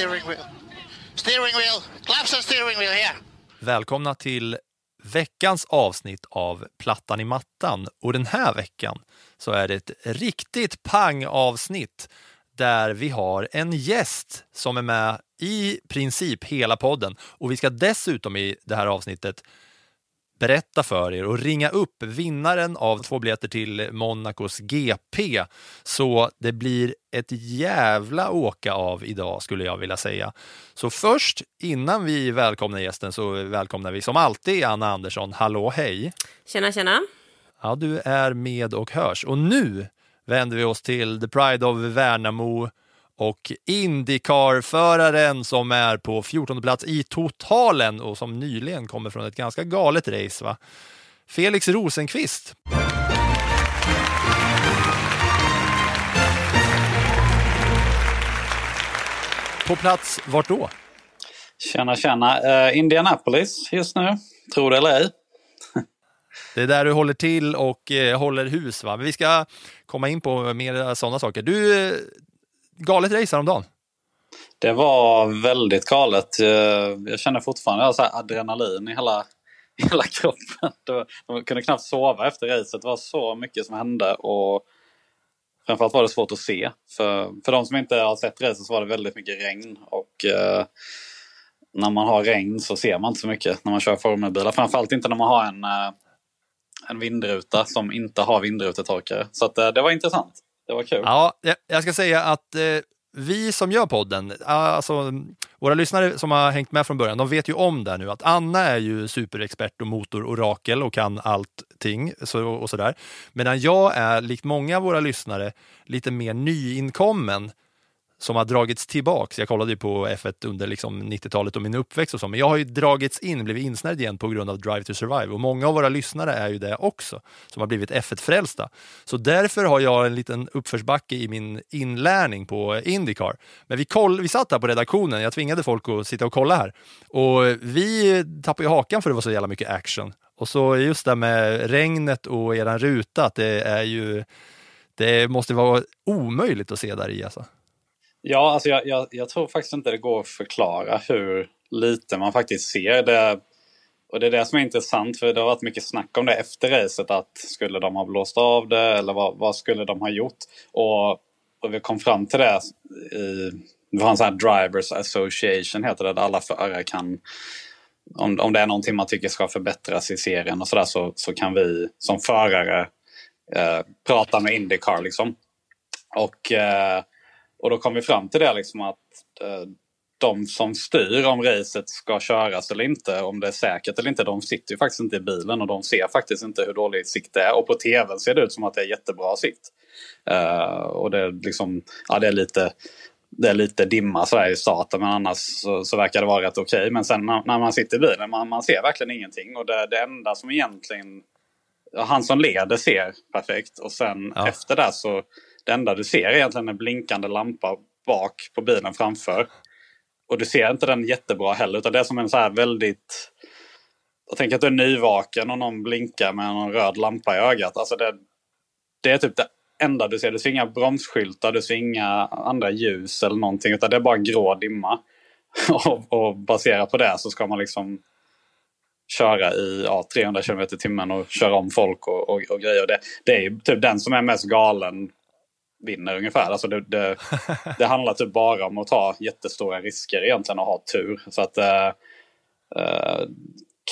steering wheel. Steering wheel, claps and steering wheel here. Välkomna till veckans avsnitt av Plattan i mattan. Och den här veckan så är det ett riktigt pang-avsnitt där vi har en gäst som är med i princip hela podden. Och vi ska dessutom i det här avsnittet berätta för er och ringa upp vinnaren av två biljetter till Monacos GP. Så det blir ett jävla åka av idag skulle jag vilja säga. Så först, innan vi välkomnar gästen, så välkomnar vi som alltid Anna Andersson. Hallå, hej! Tjena, tjena. Ja, du är med och hörs. Och nu vänder vi oss till The Pride of Värnamo och Indycar-föraren som är på 14 plats i totalen och som nyligen kommer från ett ganska galet race. Va? Felix Rosenqvist. På plats vart då? Tjena, tjena. Eh, Indianapolis just nu. Tror det eller ej. Det är där du håller till och eh, håller hus. Va? Men vi ska komma in på mer sådana saker. Du, eh, galet race häromdagen. Det var väldigt galet. Eh, jag känner fortfarande jag så här adrenalin i hela, hela kroppen. Det var, jag kunde knappt sova efter racet. Det var så mycket som hände. Och framförallt var det svårt att se. För, för de som inte har sett racet så var det väldigt mycket regn. Och eh, när man har regn så ser man inte så mycket när man kör formelbilar. Framförallt inte när man har en, eh, en vindruta som inte har vindrutetorkare. Så att, eh, det var intressant. Det var kul. Ja, jag- ska säga att eh, vi som gör podden, alltså våra lyssnare som har hängt med från början, de vet ju om det nu att Anna är ju superexpert och motororakel och kan allting så, och sådär. Medan jag är, likt många av våra lyssnare, lite mer nyinkommen som har dragits tillbaks. Jag kollade ju på F1 under liksom 90-talet och min uppväxt och så, men jag har ju dragits in, blivit insnärjd igen på grund av Drive to Survive och många av våra lyssnare är ju det också, som har blivit F1-frälsta. Så därför har jag en liten uppförsbacke i min inlärning på Indycar. Men vi, koll, vi satt här på redaktionen, jag tvingade folk att sitta och kolla här och vi tappade ju hakan för det var så jävla mycket action. Och så just det med regnet och eran ruta, att det är ju det måste vara omöjligt att se där i alltså. Ja, alltså jag, jag, jag tror faktiskt inte det går att förklara hur lite man faktiskt ser. Det, och det är det som är intressant för det har varit mycket snack om det efter racet. Att skulle de ha blåst av det eller vad, vad skulle de ha gjort? Och, och vi kom fram till det i vi har en sån här Drivers Association heter det, där alla förare kan om, om det är någonting man tycker ska förbättras i serien och sådär så, så kan vi som förare eh, prata med Indycar liksom. Och, eh, och då kom vi fram till det liksom att eh, de som styr om racet ska köras eller inte, om det är säkert eller inte, de sitter ju faktiskt inte i bilen och de ser faktiskt inte hur dålig sikt det är. Och på tvn ser det ut som att det är jättebra sikt. Eh, och det är liksom, ja det är lite det är lite dimma sådär i starten men annars så, så verkar det vara rätt okej. Men sen när, när man sitter i bilen, man, man ser verkligen ingenting. Och det, det enda som egentligen... Han som leder ser perfekt och sen Ja. efter det så... Det enda du ser är egentligen en blinkande lampa bak på bilen framför. Och du ser inte den jättebra heller utan det är som en så här väldigt... Jag tänker att du är nyvaken och någon blinkar med någon röd lampa i ögat. Alltså det, det är typ det enda du ser. Du ser inga bromsskyltar, du ser inga andra ljus eller någonting. Utan det är bara grå dimma. och, och baserat på det så ska man liksom köra i ja, 300 km i timmen och köra om folk och, och, och grejer. Det, det är ju typ den som är mest galen vinner ungefär. Alltså det, det, det handlar typ bara om att ta jättestora risker egentligen och ha tur. Så att, eh, eh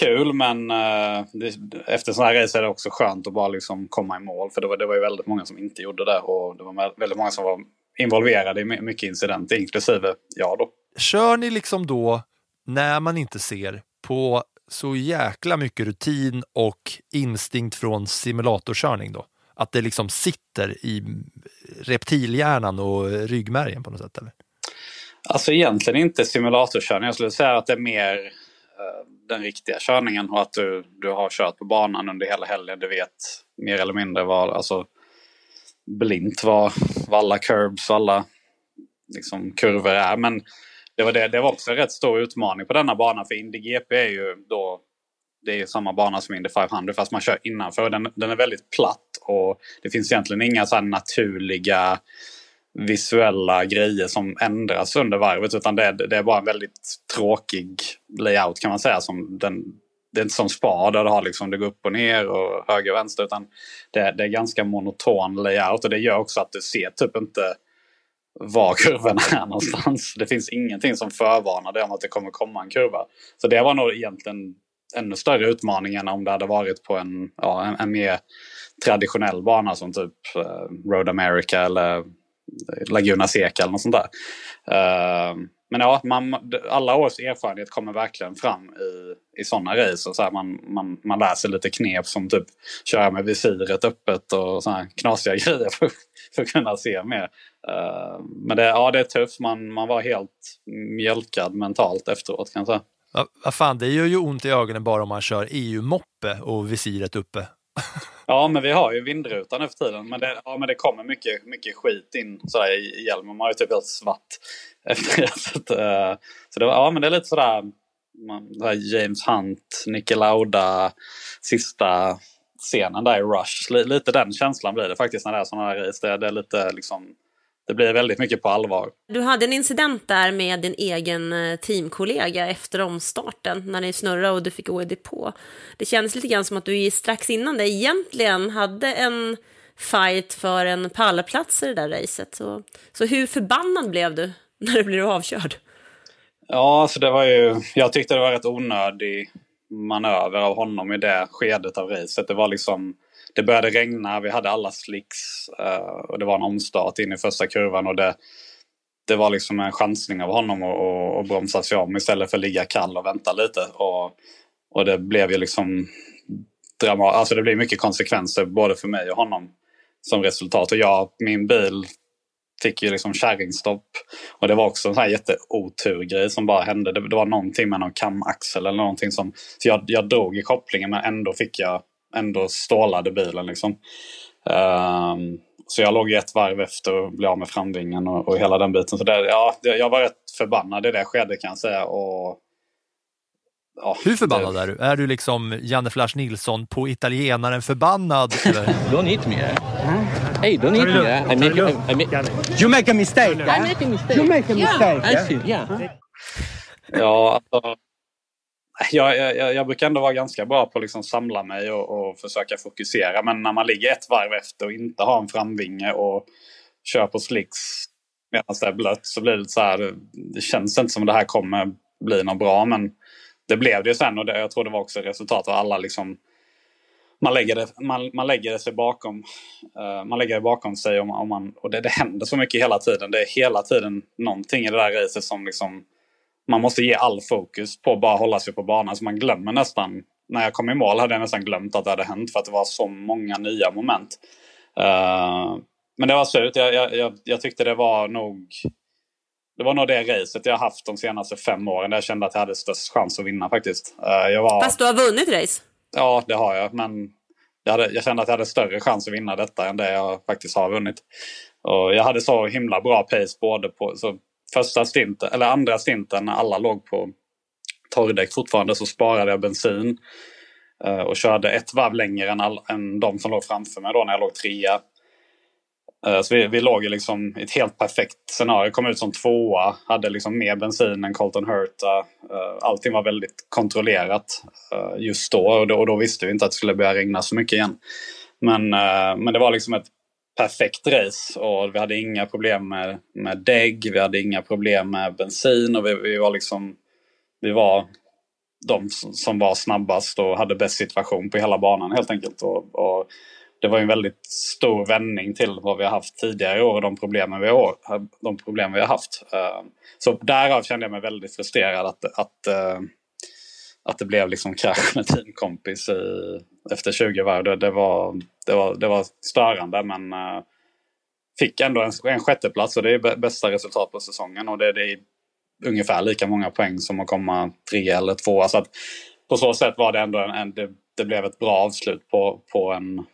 kul men eh, det, efter sådana här race är det också skönt att bara liksom komma i mål. För det var, det var ju väldigt många som inte gjorde det och det var väldigt många som var involverade i mycket incidenter, inklusive jag då. Kör ni liksom då, när man inte ser, på så jäkla mycket rutin och instinkt från simulatorkörning då? Att det liksom sitter i reptilhjärnan och ryggmärgen på något sätt? Eller? Alltså egentligen inte simulatorkörning. Jag skulle säga att det är mer eh, den riktiga körningen och att du, du har kört på banan under hela helgen. Du vet mer eller mindre vad, alltså blint vad, vad alla curbs och alla liksom, kurvor är. Men det var, det, det var också en rätt stor utmaning på denna bana för Indy GP är ju då det är samma bana som Indy 500 fast man kör innanför. Den, den är väldigt platt och det finns egentligen inga så naturliga visuella grejer som ändras under varvet utan det är, det är bara en väldigt tråkig layout kan man säga. Som den, det är inte som spa där du har liksom, det går upp och ner och höger och vänster utan det, det är ganska monoton layout och det gör också att du ser typ inte var kurvorna är någonstans. Det finns ingenting som förvarnar dig om att det kommer komma en kurva. Så det var nog egentligen ännu större utmaning än om det hade varit på en, ja, en, en mer traditionell bana som typ uh, Road America eller eh, Laguna Seca eller något sånt där. Uh, men ja, man, alla års erfarenhet kommer verkligen fram i, i sådana race. Och så här, man, man, man lär sig lite knep som typ köra med visiret öppet och sådana knasiga grejer för, för att kunna se mer. Uh, men det, ja, det är tufft. Man, man var helt mjölkad mentalt efteråt kan jag säga. Vad ja, fan, det gör ju ont i ögonen bara om man kör EU-moppe och visiret uppe. Ja, men vi har ju vindrutan nu för tiden. Men det, ja, men det kommer mycket, mycket skit in sådär, i, hjälmen. Man har ju typ helt svart efter racet. Eh, så det, ja, men det är lite sådär, man, James Hunt, Niki Lauda, sista scenen där i Rush. Lite den känslan blir det faktiskt när det är sådana här race. Det, det är lite liksom det blir väldigt mycket på allvar. Du hade en incident där med din egen eh, teamkollega efter omstarten när ni snurrade och du fick gå i depå. Det kändes lite grann som att du strax innan det egentligen hade en fight för en pallplats i det där racet. Så, så hur förbannad blev du när du blev avkörd? Ja, alltså det var ju, jag tyckte det var rätt onödig manöver av honom i det skedet av racet. Det var liksom det började regna, vi hade alla slicks uh, och det var en omstart in i första kurvan. och det, det var liksom en chansning av honom att bromsa sig om istället för att ligga kall och vänta lite. Och, och det blev ju liksom drama, alltså det blev mycket konsekvenser både för mig och honom som resultat. Och jag, min bil fick ju liksom kärringstopp. Och det var också en sån här jätteoturgrej som bara hände. Det, det, var någonting med någon kamaxel eller någonting som... Så jag, jag drog i kopplingen men ändå fick jag ändå stålade bilen. Liksom. Um, så jag låg ett varv efter och blev av med framvingen och, och hela den biten. Så det, ja, jag var rätt förbannad i det skedet kan jag säga. Och, ja, Hur förbannad det... är du? Är du liksom Janne Flash Nilsson på italienaren förbannad? don't hit me. Eh? Hey, don't hit me. Eh? I make, I, I make... You make a mistake. I make a mistake. You make a mistake. Yeah. I see, yeah. Ja, alltså, jag, jag, jag, brukar ändå vara ganska bra på att liksom samla mig och, och, försöka fokusera. Men när man ligger ett varv efter och inte har en framvinge och kör på slicks medan det är blött så blir det så här. Det känns inte som det här kommer bli något bra. Men det blev det ju sen och det, jag tror det var också resultatet av alla liksom man lägger det, man, man lägger det sig bakom, uh, man lägger det bakom sig om, om man, och det, det händer så mycket hela tiden. Det är hela tiden någonting i det där racet som liksom man måste ge all fokus på att bara hålla sig på banan. Så man glömmer nästan, när jag kom i mål hade jag nästan glömt att det hade hänt för att det var så många nya moment. Uh, men det var surt. Jag, jag, jag, jag, tyckte det var nog det var nog det racet jag haft de senaste fem åren där jag kände att jag hade störst chans att vinna faktiskt. Uh, jag var... Fast du har vunnit race? Ja, det har jag. Men jag, hade, jag kände att jag hade större chans att vinna detta än det jag faktiskt har vunnit. Och jag hade så himla bra pace både på... Så första stinten, eller andra stinten när alla låg på torrdäck fortfarande så sparade jag bensin. eh, och körde ett varv längre än, all, än de som låg framför mig då när jag låg trea. Eh, så vi, vi låg liksom i liksom ett helt perfekt scenario. Kom ut som tvåa, hade liksom mer bensin än Colton Hurta. Eh, allting var väldigt kontrollerat eh, just då och, då och då visste vi inte att det skulle börja regna så mycket igen. Men, eh, men det var liksom ett perfekt race och vi hade inga problem med, med dägg, vi hade inga problem med bensin och vi, vi var liksom vi var de som- var snabbast och hade bäst situation på hela banan helt enkelt. Och, och det var en väldigt stor vändning till vad vi har haft tidigare i år och de problemen vi har, de problem vi har haft. Eh, så därav kände jag mig väldigt frustrerad att, att, eh, att det blev liksom krasch med teamkompis i, efter 20 varv. Det, det, var, det, var, det var störande men eh, fick ändå en, en sjätteplats och det är bä- bästa resultat på säsongen. Och det, det är ungefär lika många poäng som att komma tre eller två. Så att på så sätt var det ändå en, en, det, det blev ett bra avslut på, på en,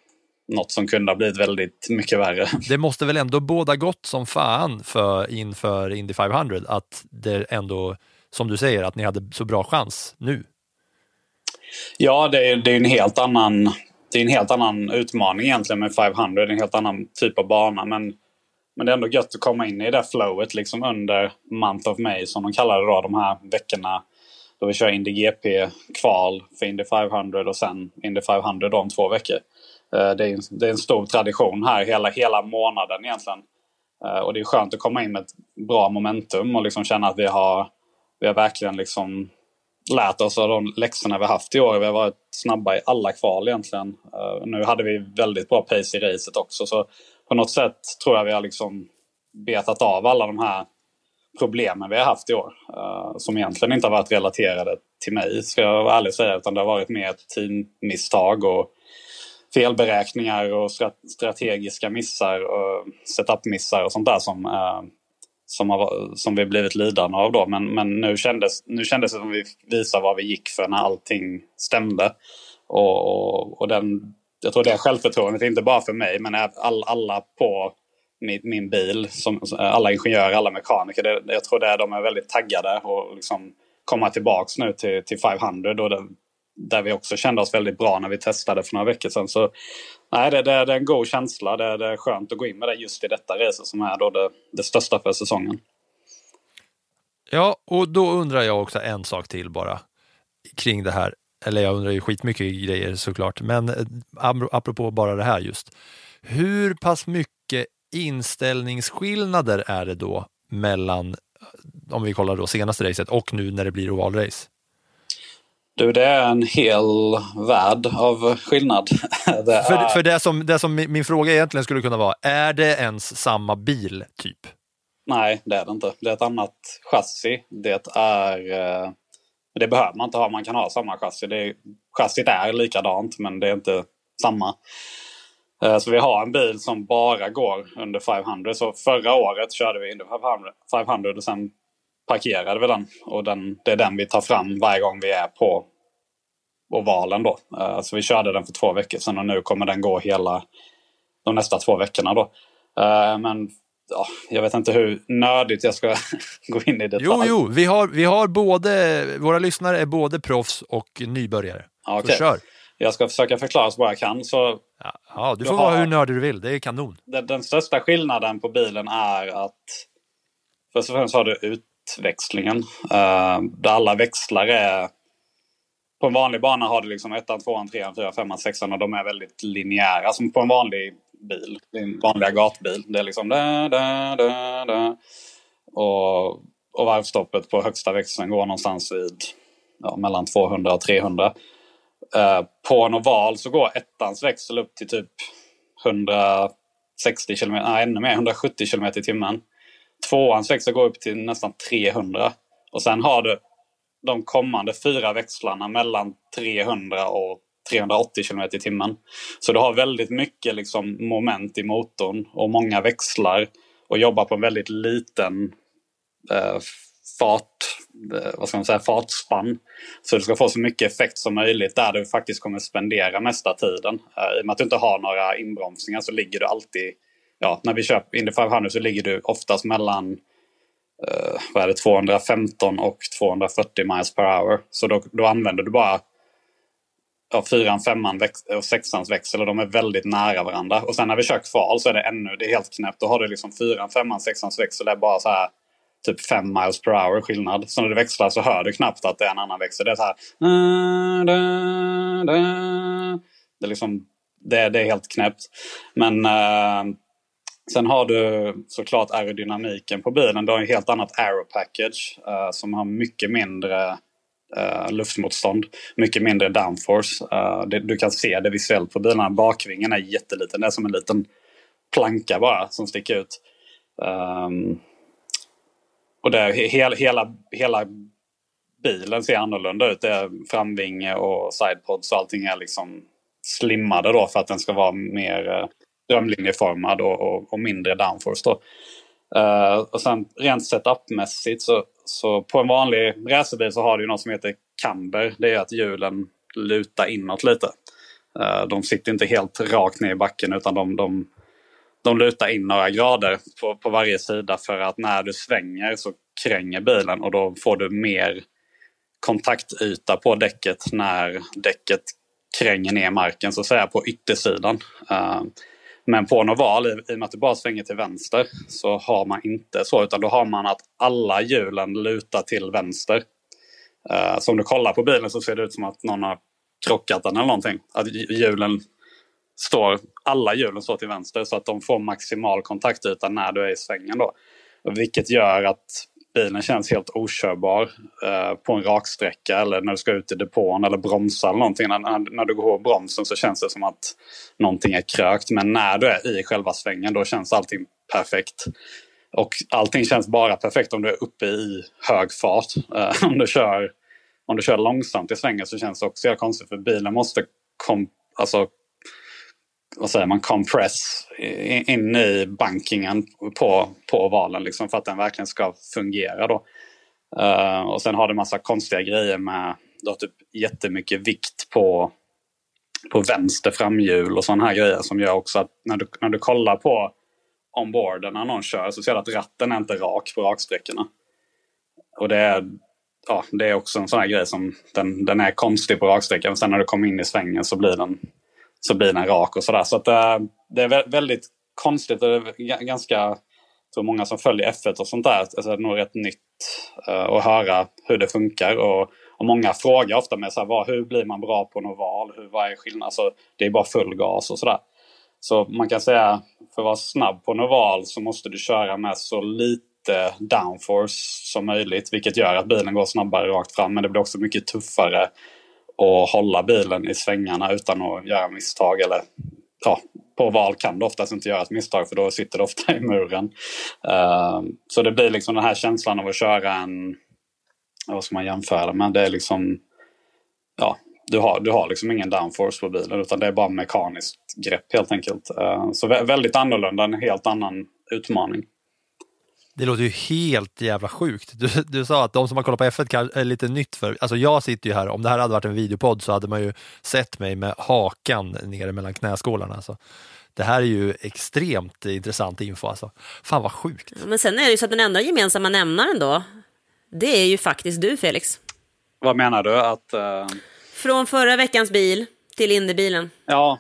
något som kunde ha blivit väldigt mycket värre. Det måste väl ändå båda gott som fan för, inför Indy 500 att det ändå, som du säger, att ni hade så bra chans nu. Ja, det är, det är en helt annan det är en helt annan utmaning egentligen med 500. Det är en helt annan typ av bana. Men, men det är ändå gött att komma in i det flowet liksom under Month of May som de kallar det då. De här veckorna då vi kör Indy GP-kval för Indy 500 och sen Indy 500 då om två veckor. Eh, det är, en- det är en stor tradition här hela, hela månaden egentligen. Eh, och det är skönt att komma in med ett bra momentum och liksom känna att vi har, vi har verkligen liksom lärt oss av de läxorna vi haft i år. Vi har varit snabba i alla kval egentligen. Eh, nu hade vi väldigt bra pace i racet också. Så på något sätt tror jag vi har liksom betat av alla de här problemen vi har haft i år. Eh, som egentligen inte har varit relaterade till mig, ska jag vara ärlig och säga. Utan det har varit mer ett teammisstag och felberäkningar och strategiska missar och setup-missar och sånt där som, eh, som, har, som vi blivit lidande av. Då. Men, men nu, kändes, nu kändes det som vi visade vad vi gick för när allting stämde. Och, och, och den, jag tror det självförtroendet, inte bara för mig, men all, alla på min, min bil, som, eh, alla ingenjörer, alla mekaniker, det, jag tror det är, de är väldigt taggade och liksom komma tillbaks nu till, till 500. Och det, där vi också kände oss väldigt bra när vi testade för några veckor sedan. Så nej, det, det, det är en god känsla. Det, det är skönt att gå in med det just i detta race som är då det, det största för säsongen. Ja, och då undrar jag också en sak till bara kring det här. Eller jag undrar ju skitmycket grejer såklart, men eh, apropå bara det här just. Hur pass mycket inställningsskillnader är det då mellan, eh, om vi kollar då senaste racet och nu när det blir ovalrace? Du, det är en hel värld av skillnad. Det är, För, för det, som, det som min fråga egentligen skulle kunna vara, är det ens samma bil typ? Nej, det är det inte. Det är ett annat chassi. Det är... eh, Det behöver man inte ha. Man kan ha samma chassi. Det är, chassit är likadant, men det är inte samma. Eh, Så vi har en bil som bara går under 500. Så förra året körde vi under 500, 500 och sen parkerade vi den. Och den, det är den vi tar fram varje gång vi är på ovalen. Då. Eh, Så vi körde den för två veckor sedan och nu kommer den gå hela de nästa två veckorna. Då. Eh, Men ja, jag vet inte hur nördigt jag ska gå in i detalj. Jo, jo, vi har, vi har både, våra lyssnare är både proffs och nybörjare. Ja, Så kör! Jag ska försöka förklara så bra jag kan. Så Ja, ja, du får har- vara hur nördig du vill, det är kanon. den, den största skillnaden på bilen är att först och främst har du utväxlingen. Uh, där alla växlar är... På en vanlig bana har du liksom ettan, tvåan, trean, fyran, femman, sexan och de är väldigt linjära som på en vanlig bil. Din vanliga gatbil. Det är liksom da, da, da, da. Och, och varvstoppet på högsta växeln går någonstans vid ja, mellan 200 och 300. Eh, på en oval så går ettans växel upp till typ 160 km, nej ännu mer, 170 km i timmen. Tvåans växel går upp till nästan 300. Och sen har du de kommande fyra växlarna mellan 300 och 380 km i timmen. Så du har väldigt mycket liksom moment i motorn och många växlar och jobbar på en väldigt liten eh, fart, eh, vad ska man säga, fartspann. Så du ska få så mycket effekt som möjligt där du faktiskt kommer spendera mesta tiden. Eh, I och med att du inte har några inbromsningar så ligger du alltid, ja när vi kör Indy 500 så ligger du oftast mellan eh, vad är det, 215 och 240 miles per hour. Så då, då använder du bara ja, fyran, femman väx- eh, och sexans växel och de är väldigt nära varandra. Och sen när vi kör kval så är det ännu, det är helt knäppt. Då har du liksom fyran, femman, sexans växel. Det är bara så här typ 5 miles per hour skillnad. Så när du växlar så hör du knappt att det är en annan växel. Det är så här... Det är liksom... Det, det är helt knäppt. Men, eh, Sen har du såklart aerodynamiken på bilen. Du har en helt annat aero package uh, som har mycket mindre uh, luftmotstånd, mycket mindre downforce. Uh, det, du kan se det visuellt på bilarna. Bakvingen är jätteliten. Det är som en liten planka bara som sticker ut. Um, och det, hela, hela, hela bilen ser annorlunda ut. Det är framvinge och sidepods och allting är liksom slimmade då för att den ska vara mer strömlinjeformad drömlinjeformad och, och, och, mindre downforce. Då. Uh, och sen rent setupmässigt så, så på en vanlig racerbil så har du något som heter camber. Det är att hjulen lutar inåt lite. Uh, de sitter inte helt rakt ner i backen utan de, de, de lutar in några grader på, på varje sida för att när du svänger så kränger bilen och då får du mer kontaktyta på däcket när däcket kränger ner marken så att säga på yttersidan. Uh, men på en oval, i, i och med att du bara svänger till vänster, så har man inte så. Utan då har man att alla hjulen lutar till vänster. Uh, så om du kollar på bilen så ser det ut som att någon har krockat den eller någonting. Att hjulen står, alla hjulen står till vänster så att de får maximal kontaktyta när du är i svängen. Då. Vilket gör att bilen känns helt okörbar eh, på en raksträcka eller när du ska ut i depån eller bromsa eller någonting. När, när du går på bromsen så känns det som att någonting är krökt. Men när du är i själva svängen då känns allting perfekt. Och allting känns bara perfekt om du är uppe i hög fart. Eh, om, du kör, om du kör långsamt i svängen så känns det också helt konstigt för bilen måste kom, alltså, vad säger man, compress in i bankingen på, på ovalen liksom, för att den verkligen ska fungera. Då. Uh, och sen har du massa konstiga grejer med du har typ jättemycket vikt på, på vänster framhjul och sådana här grejer som gör också att när du, när du kollar på onboarden när någon kör så ser du att ratten är inte rak på raksträckorna. Och det är, ja, det är också en sån här grej som den, den är konstig på raksträckan. Sen när du kommer in i svängen så blir den så blir den rak och sådär. Så att, eh, det är väldigt konstigt och det är ganska så många som följer F1 och sånt där. Alltså, det är nog rätt nytt eh, att höra hur det funkar. Och, och många frågar ofta med så här, vad, hur blir man bra på en oval? Hur, vad är skillnaden? Alltså, det är bara full gas och sådär. Så man kan säga för att vara snabb på en oval så måste du köra med så lite downforce som möjligt. Vilket gör att bilen går snabbare rakt fram. Men det blir också mycket tuffare och hålla bilen i svängarna utan att göra misstag. Eller, ja, på val kan du oftast inte göra ett misstag för då sitter det ofta i muren. Uh, så det blir liksom den här känslan av att köra en... Vad ska man jämföra med? Det är liksom... Ja, du har, du har liksom ingen downforce på bilen utan det är bara mekaniskt grepp helt enkelt. Uh, så väldigt annorlunda, en helt annan utmaning. Det låter ju helt jävla sjukt. Du, du sa att de som har kollat på F1 är lite nytt för, alltså jag sitter ju här, om det här hade varit en videopodd så hade man ju sett mig med hakan nere mellan knäskålarna. Alltså. Det här är ju extremt intressant info alltså. Fan vad sjukt. Men sen är det ju så att den enda gemensamma nämnaren då, det är ju faktiskt du Felix. Vad menar du? Att, uh... Från förra veckans bil till Indybilen. Ja,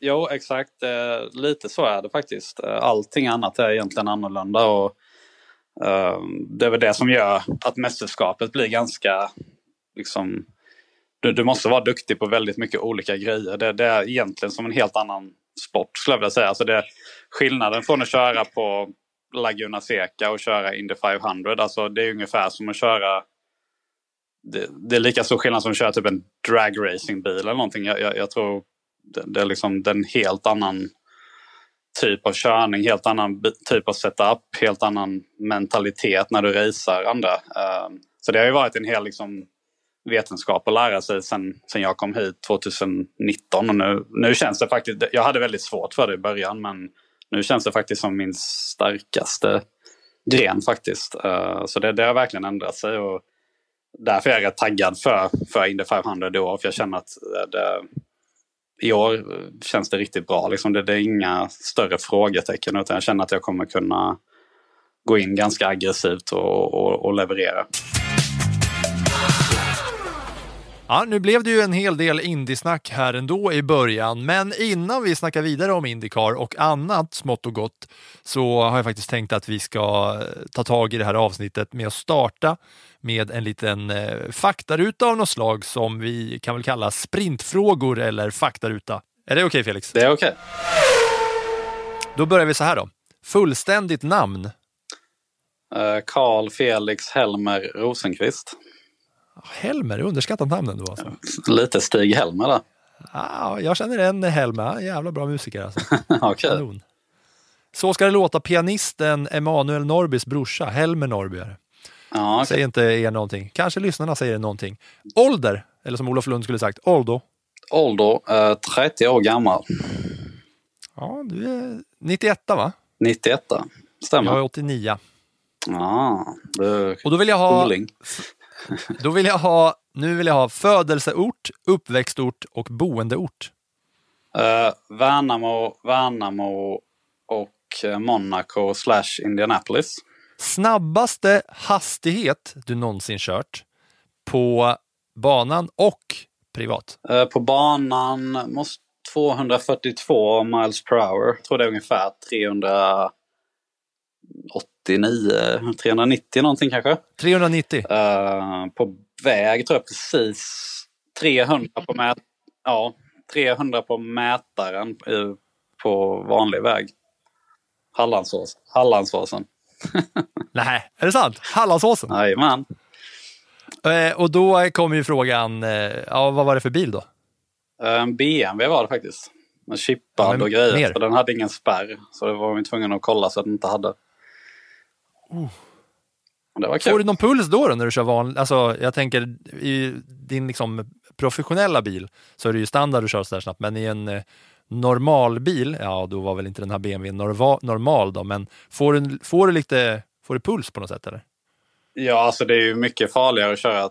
Jo, exakt. Eh, lite så är det faktiskt. Eh, allting annat är egentligen annorlunda. Och, eh, det är väl det som gör att mästerskapet blir ganska... Liksom, du, du måste vara duktig på väldigt mycket olika grejer. Det, det är egentligen som en helt annan sport skulle jag vilja säga. Alltså det, skillnaden från att köra på Laguna Seca och köra Indy 500, alltså det är ungefär som att köra det, det, är lika stor skillnad som att köra typ en dragracingbil eller någonting. Jag, jag, jag tror det, det, är liksom en helt annan typ av körning, helt annan typ av setup, helt annan mentalitet när du racear andra. Ehm, så det har ju varit en hel liksom, vetenskap att lära sig sen, sen jag kom hit 2019. Och nu, nu känns det faktiskt, jag hade väldigt svårt för det i början men nu känns det faktiskt som min starkaste gren faktiskt. Ehm, så det, det har verkligen ändrat sig. Och därför är jag rätt taggad för, för Indy 500 då, för jag känner att det, i år känns det riktigt bra. Liksom det, det, är inga större frågetecken utan jag känner att jag kommer kunna gå in ganska aggressivt och, och, och leverera. Ja, nu blev det ju en hel del indiesnack här ändå i början, men innan vi snackar vidare om Indycar och annat smått och gott så har jag faktiskt tänkt att vi ska eh, ta tag i det här avsnittet med att starta med en liten eh, faktaruta av något slag som vi kan väl kalla sprintfrågor eller faktaruta. Är det okej okay, Felix? Det är okej. Okay. Då börjar vi så här då. Fullständigt namn. Eh, Carl Felix Helmer Rosenqvist. Helmer, underskattat namn ändå alltså. Lite Stig Helmer där. Ah, jag känner en Helmer, jävla bra musiker alltså. Kanon. Så ska det låta pianisten Emanuel Norrbys brorsa, Helmer det. Ja, okej. Säger inte er någonting. Kanske lyssnarna säger er någonting. Ålder, eller som Olof Lund skulle sagt, ålder. Ålder eh, 30 år gammal. Ja, du är 91 va? 91. Stämmer. Jag är 89. Ja, du Och då vill jag ha, Oling. Då vill jag ha, nu vill jag ha födelseort, uppväxtort och boendeort. Uh, Värnamo, Värnamo och eh, Monaco slash Indianapolis. Snabbaste hastighet du någonsin kört på banan och privat. Eh, på banan måste 242 miles per hour. Jag tror det är ungefär 389, 390 någonting kanske. 390. Eh, på väg tror jag precis 300 på, mät ja, 300 på mätaren på vanlig väg. Hallandsås, Hallandsåsen. Nej, är det sant? Hallandsåsen. Jajamän. Eh, och då kommer ju frågan, eh, ja, vad var det för bil då? En BMW var det faktiskt. Med chippad Ja, men och grejer. mer? För den hade ingen spärr. Så det var vi tvungna att kolla så att den inte hade. Kul. Får du någon puls då, då när du kör vanlig? Alltså, jag tänker i din liksom professionella bil så är det ju standard att köra så där snabbt, men i en eh, normal bil, ja då var väl inte den här BMWn norva, normal då, men får du, får du lite, får du puls på något sätt eller? Ja, alltså det är ju mycket farligare att köra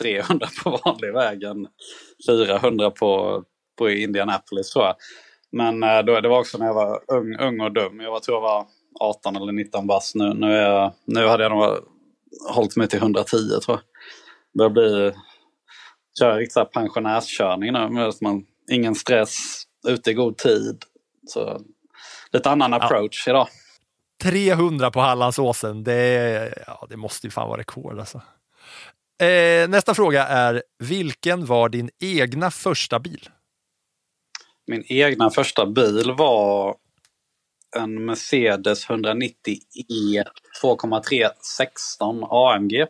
300 på vanlig väg än 400 på, på Indianapolis tror jag. Men eh, då, det var också när jag var ung, ung och dum. Jag var, tror jag var 18 eller 19 bast. Nu, nu, är jag, nu hade jag nog hållit mig till 110 tror jag. Det blir köra riktigt så här pensionärskörning nu. med Man, ingen stress, ute i god tid. Så, lite annan approach idag. 300 på Hallandsåsen, det, ja, det måste ju fan vara rekord alltså. Eh, nästa fråga är, vilken var din egna första bil? Min egna första bil var en Mercedes 190 E 2,3 16 AMG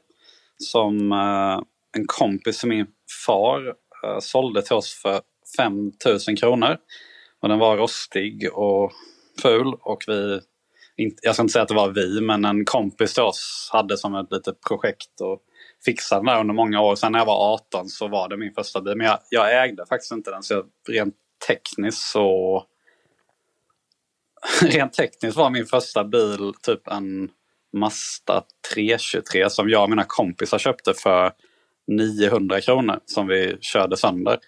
som eh, en kompis till min far eh, sålde till oss för 5 000 kronor. Och den var rostig och ful och vi, inte, jag ska inte säga att det var vi, men en kompis till oss hade som ett litet projekt och fixade den där under många år. Sen när jag var 18 så var det min första bil. Men jag, jag ägde faktiskt inte den så jag, rent tekniskt så... rent tekniskt var min första bil typ en Mazda 323 som jag och mina kompisar köpte för 900 kronor som vi körde sönder.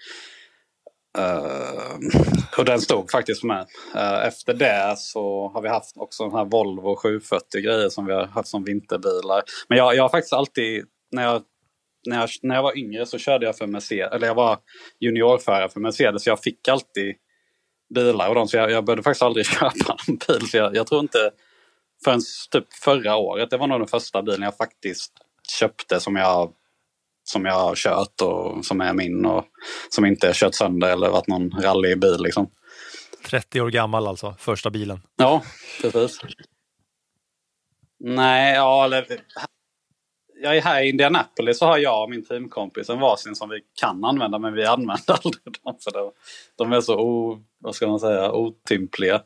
Uh, och den stod faktiskt med. Uh, efter det så har vi haft också den här Volvo 740 grejer som vi har haft som vinterbilar. Men jag, jag har faktiskt alltid, när jag, när, jag, när jag var yngre så körde jag för Mercedes, eller jag var juniorförare för Mercedes. Jag fick alltid bilar och de, så jag, jag började faktiskt aldrig köpa en bil. Så jag, jag tror inte förrän typ förra året, det var nog den första bilen jag faktiskt köpte som jag som jag har kört och som är min och som inte är kört sönder eller varit någon rallybil liksom. 30 år gammal alltså, första bilen. Ja, precis. Nej, ja, eller... Jag är här i Indianapolis så har jag och min teamkompis en varsin som vi kan använda men vi använder aldrig dem. För det, de är så o, vad ska man säga, otympliga.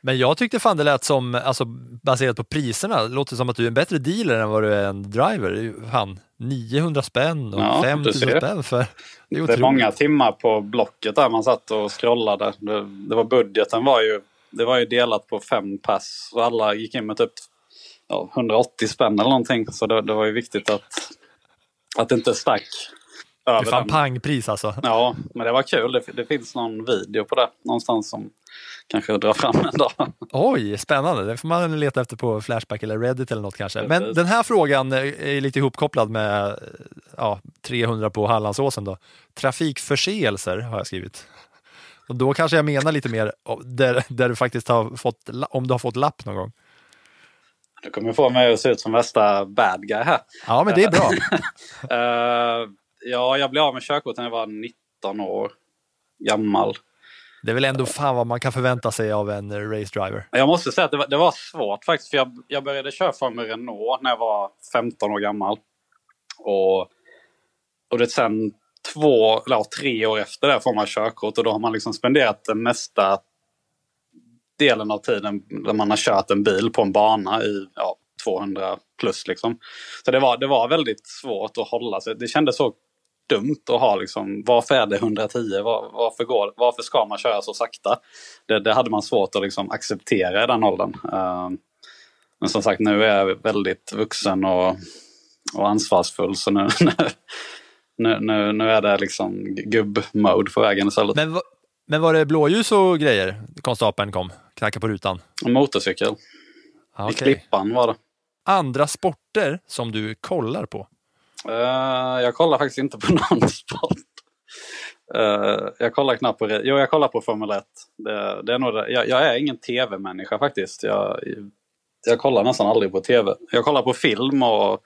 Men jag tyckte fan det lät som, alltså baserat på priserna, låter som att du är en bättre dealer än vad du är en driver. Fan, 900 spänn och Ja, 5000 du ser. spänn för... Det är Det är många timmar på Blocket där man satt och scrollade. Det, det var budgeten var ju, det var ju delat på fem pass och alla gick in med typ ja, 180 spänn eller någonting. Så det, det var ju viktigt att, att det inte stack Det är fan den. pangpris alltså. Ja, men det var kul. Det, det finns någon video på det någonstans som kanske drar fram en dag. Oj, spännande. Det får man leta efter på Flashback eller Reddit eller något kanske. Men den här frågan är lite ihopkopplad med ja, 300 på Hallandsåsen då. Trafikförseelser har jag skrivit. Och då kanske jag menar lite mer där, där du faktiskt har fått, om du har fått lapp någon gång. Du kommer få mig att se ut som värsta bad guy här. Ja, men det är bra. Eh, ja, jag blev av med körkort när jag var 19 år gammal. Det är väl ändå fan vad man kan förvänta sig av en race driver. Jag måste säga att det var, det var svårt faktiskt. För jag, jag började köra Formel Renault när jag var 15 år gammal. Och, och det sen två, eller tre år efter det får man körkort och då har man liksom spenderat den mesta delen av tiden där man har kört en bil på en bana i ja, 200 plus. Liksom. Så det var, det var väldigt svårt att hålla sig. Det kändes så dumt att ha liksom, varför är det 110? Var, varför, går, varför ska man köra så sakta? Det, det hade man svårt att liksom acceptera i den åldern. Uh, men som sagt, nu är jag väldigt vuxen och, och ansvarsfull så nu, nu, nu, nu är det liksom gubb-mode på vägen istället. Men, men var det blåljus och grejer? Konstapeln kom, knackade på rutan. Motorcykel. Ah, I. Klippan var det. Andra sporter som du kollar på? Eh, jag kollar faktiskt inte på någon sport. Eh, jag kollar knappt på. Jo, jag kollar på Formel 1. Det, det är nog det. Jag, jag är ingen tv-människa faktiskt. Jag, jag kollar nästan aldrig på tv. Jag kollar på film och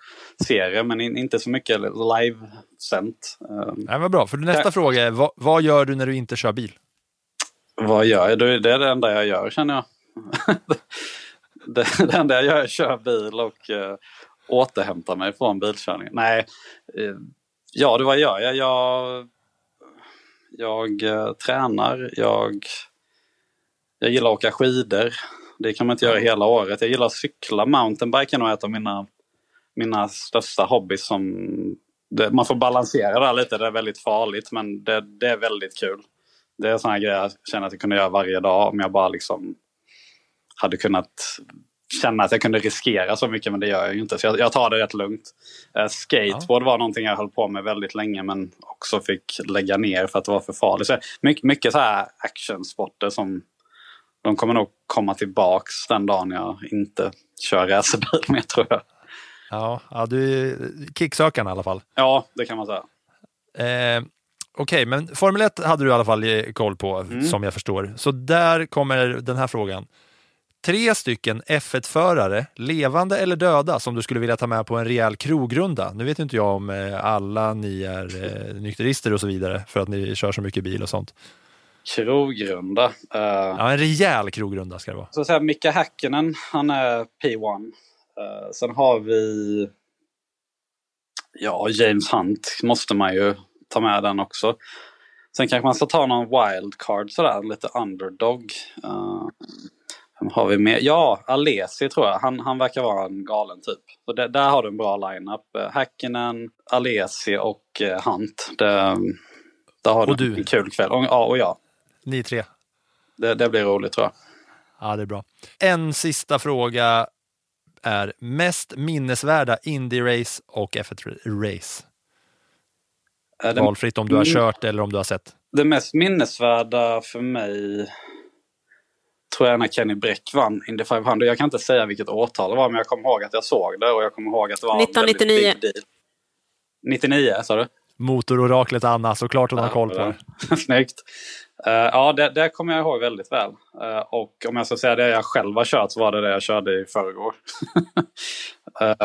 serier men in, inte så mycket live-sänt. Nej, vad bra, för nästa Ja. fråga är vad, vad gör du när du inte kör bil? Vad gör jag? Det är det enda jag gör känner jag. det, det enda jag gör är att köra bil och uh, återhämta mig från bilkörningen. Nej, eh, ja det vad gör jag? Jag, jag eh, tränar, jag, jag gillar att åka skidor. Det kan man inte göra hela året. Jag gillar att cykla. Mountainbike är nog ett av mina, mina största hobbys. Som, det, man får balansera det här lite, det är väldigt farligt men det, det är väldigt kul. Det är sådana grejer jag känner att jag kunde göra varje dag om jag bara liksom hade kunnat känna att jag kunde riskera så mycket men det gör jag ju inte. Så jag, jag tar det rätt lugnt. Eh, skateboard var någonting jag höll på med väldigt länge men också fick lägga ner för att det var för farligt. Så mycket, mycket så här actionsporter som de kommer nog komma tillbaks den dagen jag inte kör racerbil mer tror jag. Ja, ja du är kicksökaren i alla fall. Ja, det kan man säga. Eh, Okej, men Formel 1 hade du i alla fall eh, koll på, Mm. som jag förstår. Så där kommer den här frågan. Tre stycken F1-förare, levande eller döda, som du skulle vilja ta med på en rejäl krogrunda. Nu vet inte jag om eh, alla ni är eh, nykterister och så vidare, för att ni kör så mycket bil och sånt. Krogrunda. Uh, Ja, en rejäl krogrunda ska det vara. Så säga, Mika Häkkinen, han är P1. Eh, sen har vi... Ja, James Hunt måste man ju ta med den också. Sen kanske man ska ta någon wildcard sådär, lite underdog. Uh, vem har vi med? Ja, Alesi tror jag. Han, han verkar vara en galen typ. Så det, där har du en bra lineup. Uh, Häkkinen, Alesi och uh, Hunt. Det, där har Och du en kul kväll. Och, ja, och jag. Ni tre. Det, det blir roligt tror jag. Ja, det är bra. En sista fråga är mest minnesvärda Indy-race och F1-race. Eh, det- Valfritt om du har Mm. kört eller om du har sett. Det mest minnesvärda för mig tror jag är när Kenny Bräck vann Indy 500. Jag kan inte säga vilket årtal det var men jag kommer ihåg att jag såg det och jag kommer ihåg att det var en 1999. väldigt big deal. 99 sa du? Motororaklet Anna, såklart hon har koll på det. Snyggt. Eh, ja, det, det kommer jag ihåg väldigt väl. Eh, och om jag ska säga det jag själv har kört så var det det jag körde i förrgår. Eh,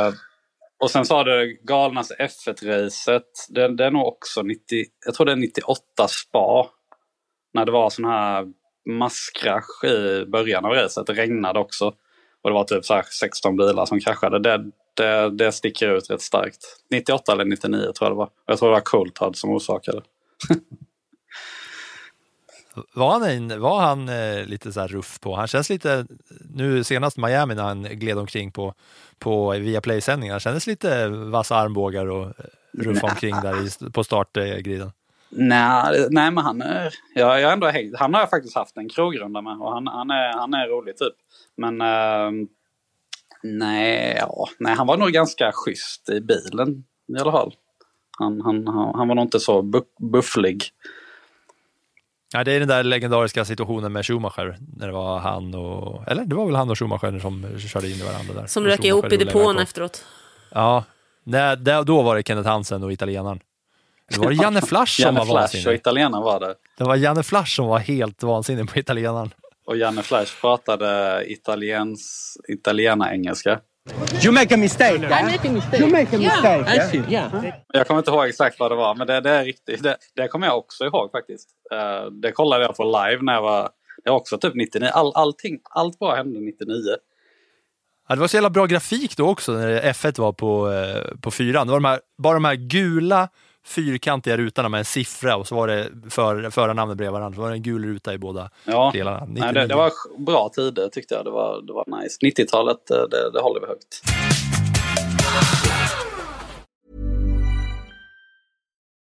och sen sa du galnaste F1-racet. Det, det är nog också 90, jag tror det är 98 spa. När det var sån här masskrasch i början av racet. Det regnade också. Och det var typ så här 16 bilar som kraschade. Det, det, det sticker ut rätt starkt. 98 eller 99 tror jag det var. Jag tror det var Coulthard som orsakade. Var han, en, var han eh, lite så här ruff på? Han känns lite, nu senast Miami när han gled omkring på, på Viaplay-sändningar, han kändes lite vassa armbågar och eh, ruff Nä. omkring där i, på startgriden. Nej, nej men han är... Jag, jag ändå. Han har jag faktiskt haft en krogrunda med och han, han, är, han är rolig typ. Men ehm, nej, ja, nej, han var nog ganska schysst i bilen i alla fall. Han, han, han, han var nog inte så bu bufflig. Ja, det är den där legendariska situationen med Schumacher, när det var han och, eller det var väl han och Schumacher som körde in i varandra där. Som Och rök ihop i depån efteråt. Ja, nej, då var det Kenneth Hansen och italienaren. Det var Janne Flash som Janne var Flash och vansinnig. italienaren var det. Det var Janne Flash som var helt vansinnig på italienaren. Och Janne Flash pratade italiens, italiena-engelska. You make a mistake. I make a mistake. You make a mistake. I yeah? see, yeah. Jag kommer inte ihåg exakt vad det var, men det, det är riktigt. Det, det kommer jag också ihåg faktiskt. Eh, det kollade jag på live när jag var... Det var också typ 99. All, allting, allt bara hände 99. Ja, det var så jävla bra grafik då också när F1 var på, eh, på fyran. Det var de här, bara de här gula fyrkantiga rutorna med en siffra och så var det för, förarnamnet bredvid varandra. Så var det en gul ruta i båda Ja. delarna. Nej, det, 99. det var bra tider tyckte jag. Det var, det var nice. 90-talet, eh, det, det håller vi högt.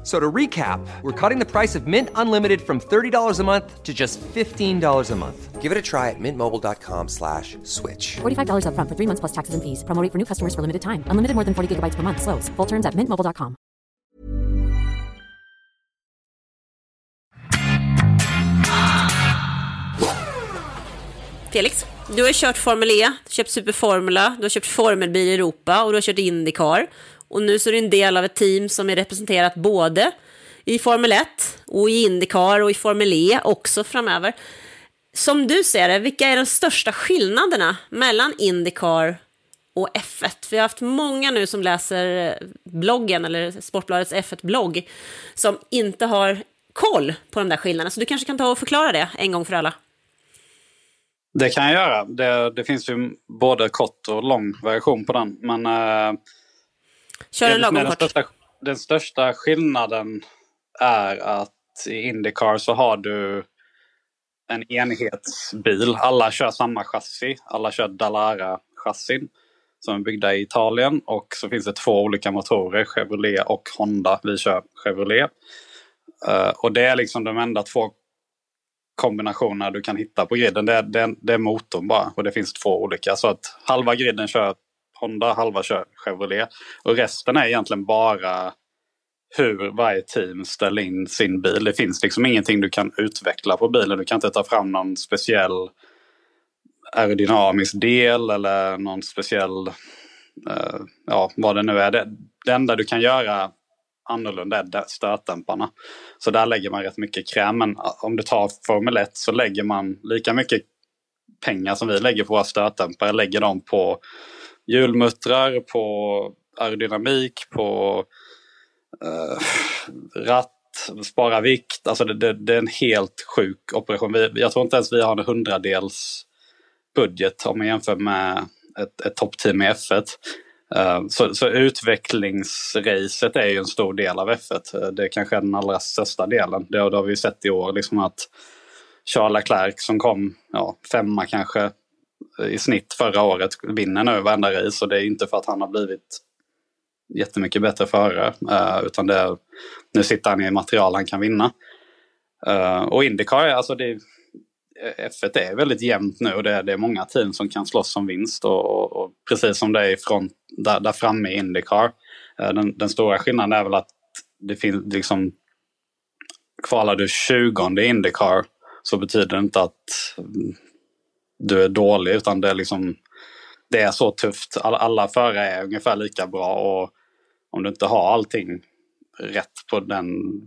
F- So to recap, we're cutting the price of Mint Unlimited from $30 a month to just $15 a month. Give it a try at mintmobile.com slash switch. $45 upfront for three months plus taxes and fees. Promo rate for new customers for limited time. Unlimited more than 40 gigabytes per month. Slows. Full terms at mintmobile.com. Felix, du har kört Formel E, köpt Superformula, du har köpt Formelbil i Europa och du har kört Indycar. Och nu så är du en del av ett team som är representerat både i Formel 1 och i Indycar och i Formel E också framöver. Som du ser det, vilka är de största skillnaderna mellan Indycar och F1? Vi har haft många nu som läser eh, bloggen, eller Sportbladets F1-blogg, som inte har koll på de där skillnaderna. Så du kanske kan ta och förklara det en gång för alla. Det kan jag göra. Det, det finns ju både kort och lång version på den. Men, eh, Kör en den, lagom den, kort. största, den största skillnaden är att i Indycar så har du en enhetsbil. Alla kör samma chassi. Alla kör Dallara-chassin som är byggda i Italien. Och så finns det två olika motorer, Chevrolet och Honda. Vi kör Chevrolet. Eh, och det är liksom de enda två kombinationer du kan hitta på griden. Det är, det, är, det är motorn bara och det finns två olika. Så att halva griden kör Honda, halva kör Chevrolet. Och resten är egentligen bara hur varje team ställer in sin bil. Det finns liksom ingenting du kan utveckla på bilen. Du kan inte ta fram någon speciell aerodynamisk del eller någon speciell, eh, ja vad det nu är. Det, det enda du kan göra annorlunda är stötdämparna. Så där lägger man rätt mycket kräm. Men om du tar Formel 1 så lägger man lika mycket pengar som vi lägger på våra stötdämpare. Lägger dem på hjulmuttrar, på aerodynamik, på eh, ratt, spara vikt. Alltså det, det, det är en helt sjuk operation. Vi, jag tror inte ens vi har en hundradels budget om man jämför med ett, ett toppteam i F1. Eh, Så, så utvecklingsracet är ju en stor del av F1. Eh, det Det kanske är den allra största delen. Det, har- det har vi sett i år. Liksom att Charles Leclerc som kom ja, femma kanske i snitt förra året vinner nu varenda race. Och det är inte för att han har blivit jättemycket bättre förare. Eh, utan det är, nu sitter han i material han kan vinna. Eh, och Indycar, alltså det, F1 är väldigt jämnt nu och det är, det är många team som kan slåss om vinst. Och, och, och precis som det är från där, där framme i Indycar. Eh, den, den stora skillnaden är väl att det finns liksom kvalar du 20 i Indycar så betyder det inte att du är dålig utan det är liksom det är så tufft. Alla, alla förare är ungefär lika bra och om du inte har allting rätt på, den,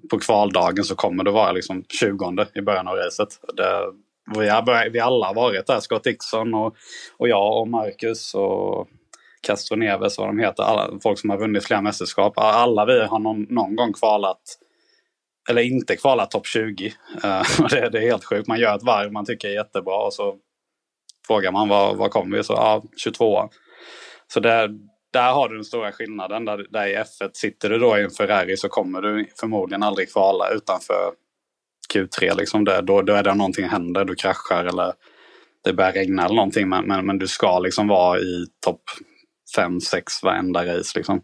på kvaldagen så kommer du vara liksom 20 i början av racet. Det, vi, har, vi alla har varit där, Scott Dixon och, och jag och Marcus och Castro Neves vad de heter. Alla, folk som har vunnit flera mästerskap. Alla vi har någon, någon gång kvalat eller inte kvalat topp 20. Uh, eh, det, det är helt sjukt. Man gör ett varv man tycker är jättebra och så frågar man var, var kommer vi? Så ja, 22. Så där, där har du den stora skillnaden. Där, där i F1 sitter du då i en Ferrari så kommer du förmodligen aldrig kvala utanför Q3. Liksom det, då, då är det någonting händer, du kraschar eller det börjar regna eller någonting. Men, men, men du ska liksom vara i topp 5-6 varenda race. Liksom.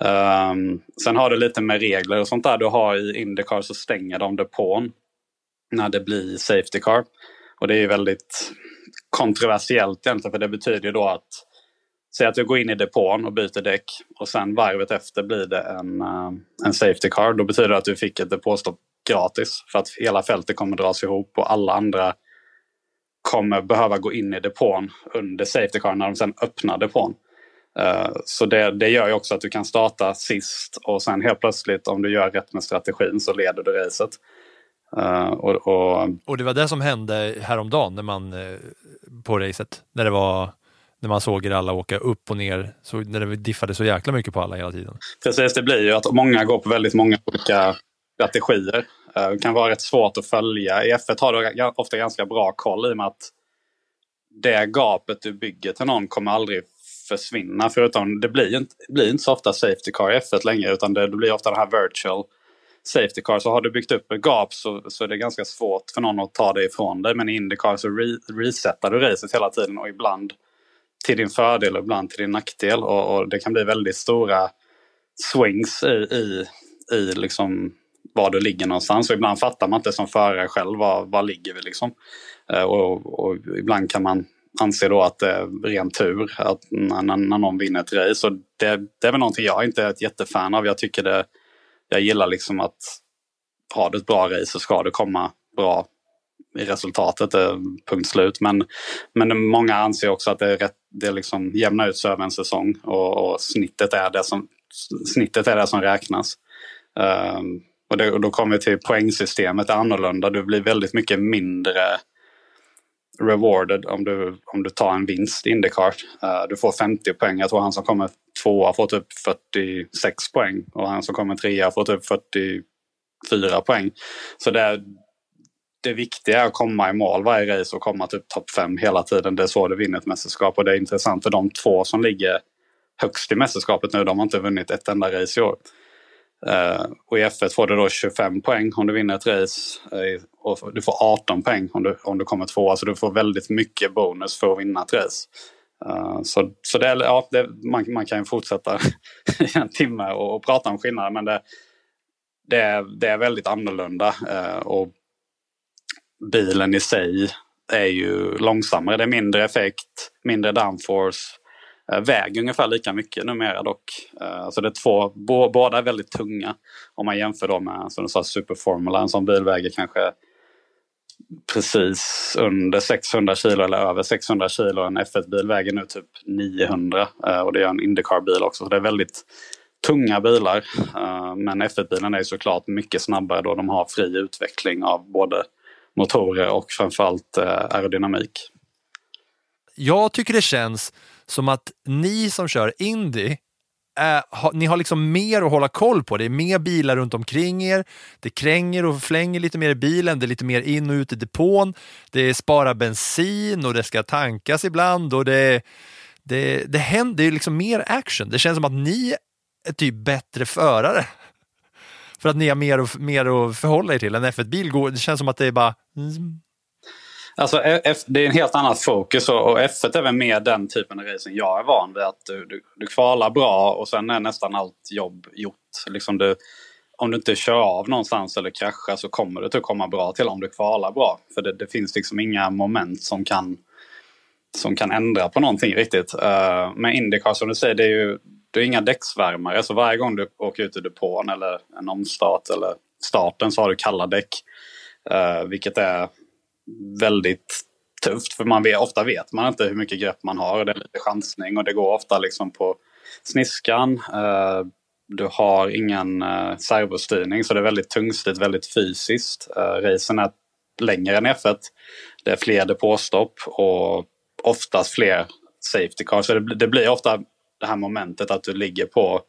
Um, sen har du lite med regler och sånt där. Du har i Indycar så stänger de depån när det blir Safety Car. Och det är ju väldigt kontroversiellt egentligen för det betyder ju då att Säg att du går in i depån och byter däck och sen varvet efter blir det en, eh, en Safety Car. Då betyder det att du fick ett depåstopp gratis för att hela fältet kommer dras ihop och alla andra kommer behöva gå in i depån under Safety Car när de sen öppnar depån. Eh, så det, det gör ju också att du kan starta sist och sen helt plötsligt om du gör rätt med strategin så leder du racet. Uh, och, och, och, det var det som hände häromdagen när man, eh, på racet, när det var när man såg er alla åka upp och ner, så, när det diffade så jäkla mycket på alla hela tiden. Precis, det blir ju att många går på väldigt många olika strategier. Uh, det kan vara rätt svårt att följa. I F1 har du ofta ganska bra koll i och med att det gapet du bygger till någon kommer aldrig försvinna. Förutom det blir inte, det blir inte så ofta Safety Car i F1 längre utan det, det blir ofta den här virtual Safety Car. Så har du byggt upp ett gap så, så är det ganska svårt för någon att ta det ifrån dig. Men i Indycar så re, resetar du racet hela tiden och ibland till din fördel och ibland till din nackdel. Och, och det kan bli väldigt stora swings i, i, i liksom var du ligger någonstans. Och ibland fattar man inte som förare själv var, var ligger vi liksom. Eh, och, och, ibland kan man anse då att det är ren tur att när, när någon vinner ett race. Och det, det är väl någonting jag inte är ett jättefan av. Jag tycker det, jag gillar liksom att har du ett bra race så ska du komma bra i resultatet, eh, punkt slut. Men, men många anser också att det, är rätt, det liksom jämnar ut sig över en säsong och, och, snittet, är det som, snittet är det som räknas. Um, och, det, och då kommer vi till poängsystemet är annorlunda. Du blir väldigt mycket mindre rewarded om du, om du tar en vinst i Indycar. Uh, du får 50 poäng. Jag tror han som kommer tvåa får typ 46 poäng och han som kommer trea får typ 44 poäng. Så det, det viktiga är att komma i mål varje race och komma typ topp fem hela tiden. Det är så du vinner ett mästerskap och det är intressant för de två som ligger högst i mästerskapet nu, de har inte vunnit ett enda race i år. Uh, och i F1 får du då 25 poäng om du vinner ett race. Uh, och du får 18 poäng om du, om du kommer tvåa. Så alltså, du får väldigt mycket bonus för att vinna ett race. Uh, så så det, ja, det, man, man kan ju fortsätta i en timme och, och, prata om skillnader. Men det, det, är, det är väldigt annorlunda. och bilen i sig är ju långsammare. Det är mindre effekt, mindre downforce. Eh, väger ungefär lika mycket numera dock. Så det är två, båda är väldigt tunga. Om man jämför dem med som du sa, Superformula, en sån bil väger kanske precis under 600 kilo eller över 600 kilo. En F1-bil väger nu typ 900 eh, och det är en Indycar-bil också. Så det är väldigt tunga bilar. Men F1-bilen är såklart mycket snabbare då de har fri utveckling av både motorer och framförallt aerodynamik. Jag tycker det känns som att ni som kör Indy Äh, ha, ni har liksom mer att hålla koll på. Det är mer bilar runt omkring er. Det kränger och flänger lite mer i bilen. Det är lite mer in och ut i depån. Det sparar bensin och det ska tankas ibland. Och det, det, det händer liksom mer action. Det känns som att ni är typ bättre förare. För att ni har mer, och, mer att förhålla er till. En F1-bil går, det känns som att det är bara mm. Alltså, F, det är en helt annan fokus och, och F1 är väl mer den typen av racing jag är van vid. Att du, du, du kvalar bra och sen är nästan allt jobb gjort. Liksom du, om du inte kör av någonstans eller kraschar så kommer du inte typ komma bra till om du kvalar bra. För det, det, finns liksom inga moment som kan, som kan ändra på någonting riktigt. Uh, med Indycar som du säger, det är ju det är inga däcksvärmare. Så varje gång du åker ut ur depån eller en omstart eller starten så har du kalla däck. Uh, vilket är väldigt tufft. För man vet, ofta vet man inte hur mycket grepp man har. Det är lite chansning och det går ofta liksom på sniskan. Eh, du har ingen eh, servostyrning så det är väldigt tungstyrt, väldigt fysiskt. Eh, racen är längre än F1. Det är fler depåstopp och oftast fler safety cars. Så det, det blir ofta det här momentet att du ligger på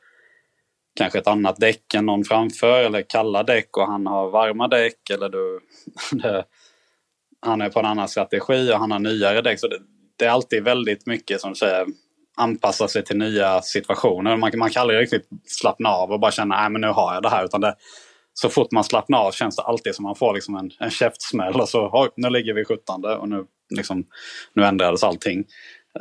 kanske ett annat däck än någon framför eller kalla däck och han har varma däck. Eller du, det, han är på en annan strategi och han har nyare däck. Så det, det är alltid väldigt mycket som säger anpassa sig till nya situationer. Man, man kan aldrig riktigt slappna av och bara känna att nu har jag det här. Utan det, så fort man slappnar av känns det alltid som man får liksom en, en käftsmäll och så nu ligger vi 17 och nu, liksom, nu ändrades allting.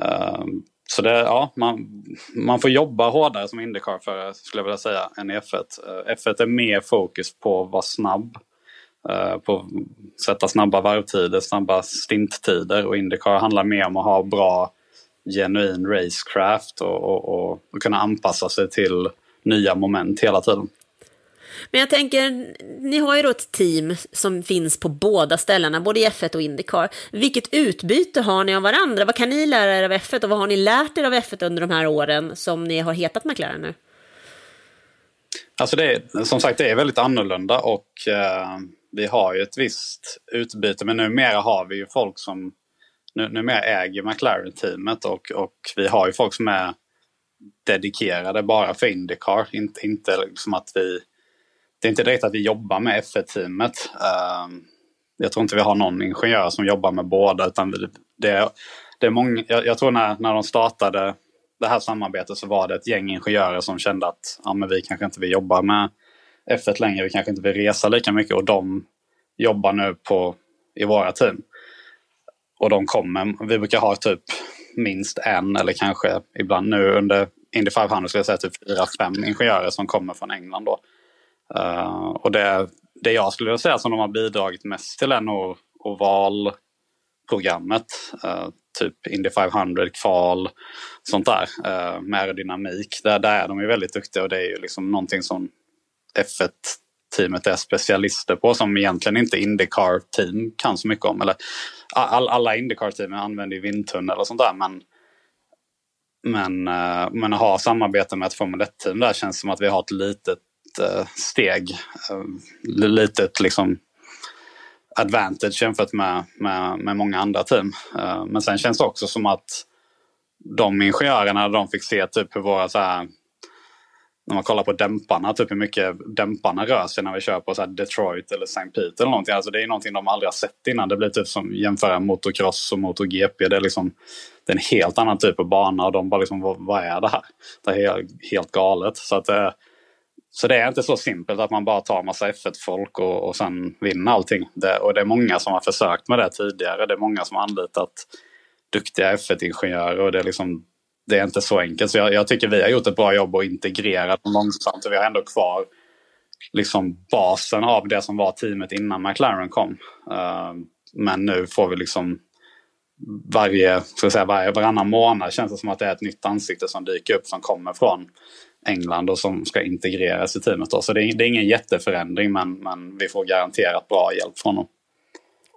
Uh, så det, ja, man, man får jobba hårdare som Indycar-förare skulle jag vilja säga än i F1. Uh, F1 är mer fokus på att vara snabb på att sätta snabba varvtider, snabba stinttider och Indycar handlar mer om att ha bra genuin racecraft och, och, och, och kunna anpassa sig till nya moment hela tiden. Men jag tänker, ni har ju då ett team som finns på båda ställena, både i F1 och Indycar. Vilket utbyte har ni av varandra? Vad kan ni lära er av F1 och vad har ni lärt er av F1 under de här åren som ni har hetat McLaren nu? Alltså det är, som sagt, det är väldigt annorlunda och eh, vi har ju ett visst utbyte. Men numera har vi ju folk som nu, numera äger McLaren-teamet och, och vi har ju folk som är dedikerade bara för Indycar. Inte, inte liksom att vi... Det är inte direkt att vi jobbar med F1-teamet. Uh, ehm, jag tror inte vi har någon ingenjör som jobbar med båda. Utan det, det är många, jag, jag, tror när, när de startade det här samarbetet så var det ett gäng ingenjörer som kände att ja, men vi kanske inte vill jobba med F1 längre. Vi kanske inte vill resa lika mycket och de jobbar nu på, i våra team. Och de kommer, vi brukar ha typ minst en eller kanske ibland nu under Indy 500 skulle jag säga typ fyra, fem ingenjörer som kommer från England då. Uh, och det, det jag skulle säga som de har bidragit mest till är nog ovalprogrammet. Uh, typ Indy 500, kval, sånt där. Uh, med aerodynamik. Där, där är de ju väldigt duktiga och det är ju liksom någonting som F1 teamet är specialister på som egentligen inte Indycar-team kan så mycket om. Eller all, alla Indycar-team använder ju vindtunnel och sånt där men men, uh, men att ha samarbete med ett Formel 1-team där känns som att vi har ett litet uh, steg. Uh, litet liksom advantage jämfört med, med, med många andra team. men sen känns det också som att de ingenjörerna de fick se typ hur våra så här, när man kollar på dämparna, typ hur mycket dämparna rör sig när vi kör på så Detroit eller St. Peter eller någonting. Alltså det är någonting de aldrig har sett innan. Det blir typ som jämföra motocross och MotoGP. Det är liksom det är en helt annan typ av bana och de bara liksom, vad, vad är det här? Det är helt, helt galet. Så, att, eh, så det är inte så simpelt att man bara tar massa F1-folk och, och sen vinner allting. Det, och det är många som har försökt med det tidigare. Det är många som har anlitat duktiga F1-ingenjörer och det är liksom det är inte så enkelt. Så jag, jag, tycker vi har gjort ett bra jobb och integrerat dem långsamt. Och vi har ändå kvar liksom basen av det som var teamet innan McLaren kom. Uh, men nu får vi liksom varje, ska säga, varje, varannan månad känns det som att det är ett nytt ansikte som dyker upp som kommer från England och som ska integreras i teamet. Då. Så det är, det är ingen jätteförändring men, men vi får garanterat bra hjälp från dem.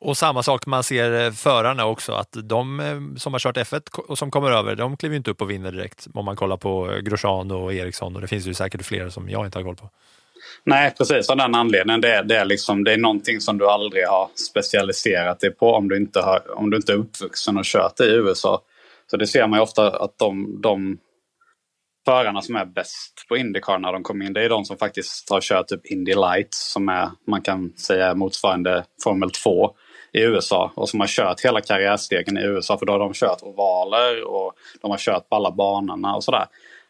Och samma sak man ser eh, förarna också, att de eh, som har kört F1 och som kommer över, de kliver inte upp och vinner direkt om man kollar på eh, Grosjean och Eriksson och det finns ju säkert fler som jag inte har koll på. Nej, precis av den anledningen. Det är, det, är liksom, det är någonting som du aldrig har specialiserat dig på om du inte, har, om du inte är uppvuxen och kört i USA. Så det ser man ju ofta att de, de förarna som är bäst på Indycar när de kommer in, det är de som faktiskt har kört typ Indy Light som är, man kan säga motsvarande Formel 2 i USA och som har kört hela karriärstegen i USA för då har de kört ovaler och de har kört på alla banorna och sådär.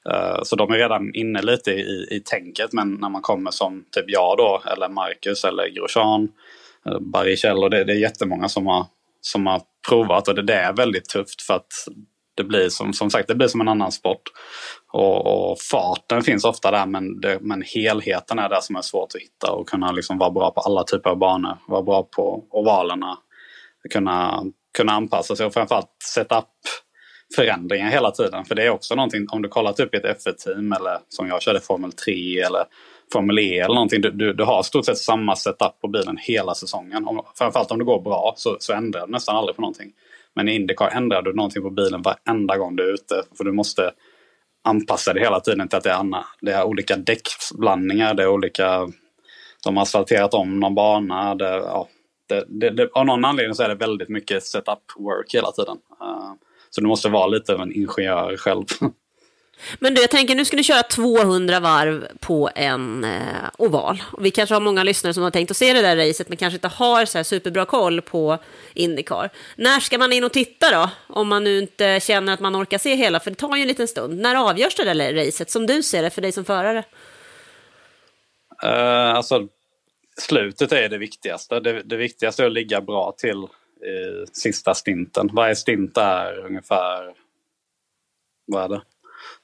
Eh, så de är redan inne lite i, i tänket men när man kommer som typ jag då eller Marcus eller Grosjean, eh, Barrichello, det, det är jättemånga som har, som har provat och det, det är väldigt tufft för att det blir som, som sagt det blir som en annan sport. Och, och farten finns ofta där men, det, men helheten är det som är svårt att hitta och kunna liksom vara bra på alla typer av banor. Vara bra på ovalerna. Kunna, kunna anpassa sig och framförallt sätta upp förändringar hela tiden. För det är också någonting, om du kollar typ i ett F1-team eller som jag körde Formel 3 eller Formel E eller någonting. Du, du, du har stort sett samma setup på bilen hela säsongen. Om, framförallt om det går bra så, så ändrar du nästan aldrig på någonting. Men i Indycar ändrar du någonting på bilen varenda gång du är ute. För du måste anpassa det hela tiden till att det är, Anna. Det är olika däckblandningar, det är olika... De har asfalterat om någon bana. Det, ja, det, det, det, av någon anledning så är det väldigt mycket setup work hela tiden. Uh, så du måste vara lite av en ingenjör själv. Men du, jag tänker nu ska ni köra 200 varv på en eh, oval. Och vi kanske har många lyssnare som har tänkt att se det där racet men kanske inte har så här superbra koll på Indycar. När ska man in och titta då? Om man nu inte känner att man orkar se hela, för det tar ju en liten stund. När avgörs det där racet som du ser det för dig som förare? Uh, alltså, slutet är det viktigaste. Det, det viktigaste är att ligga bra till i sista stinten. Varje stint är ungefär, vad är det?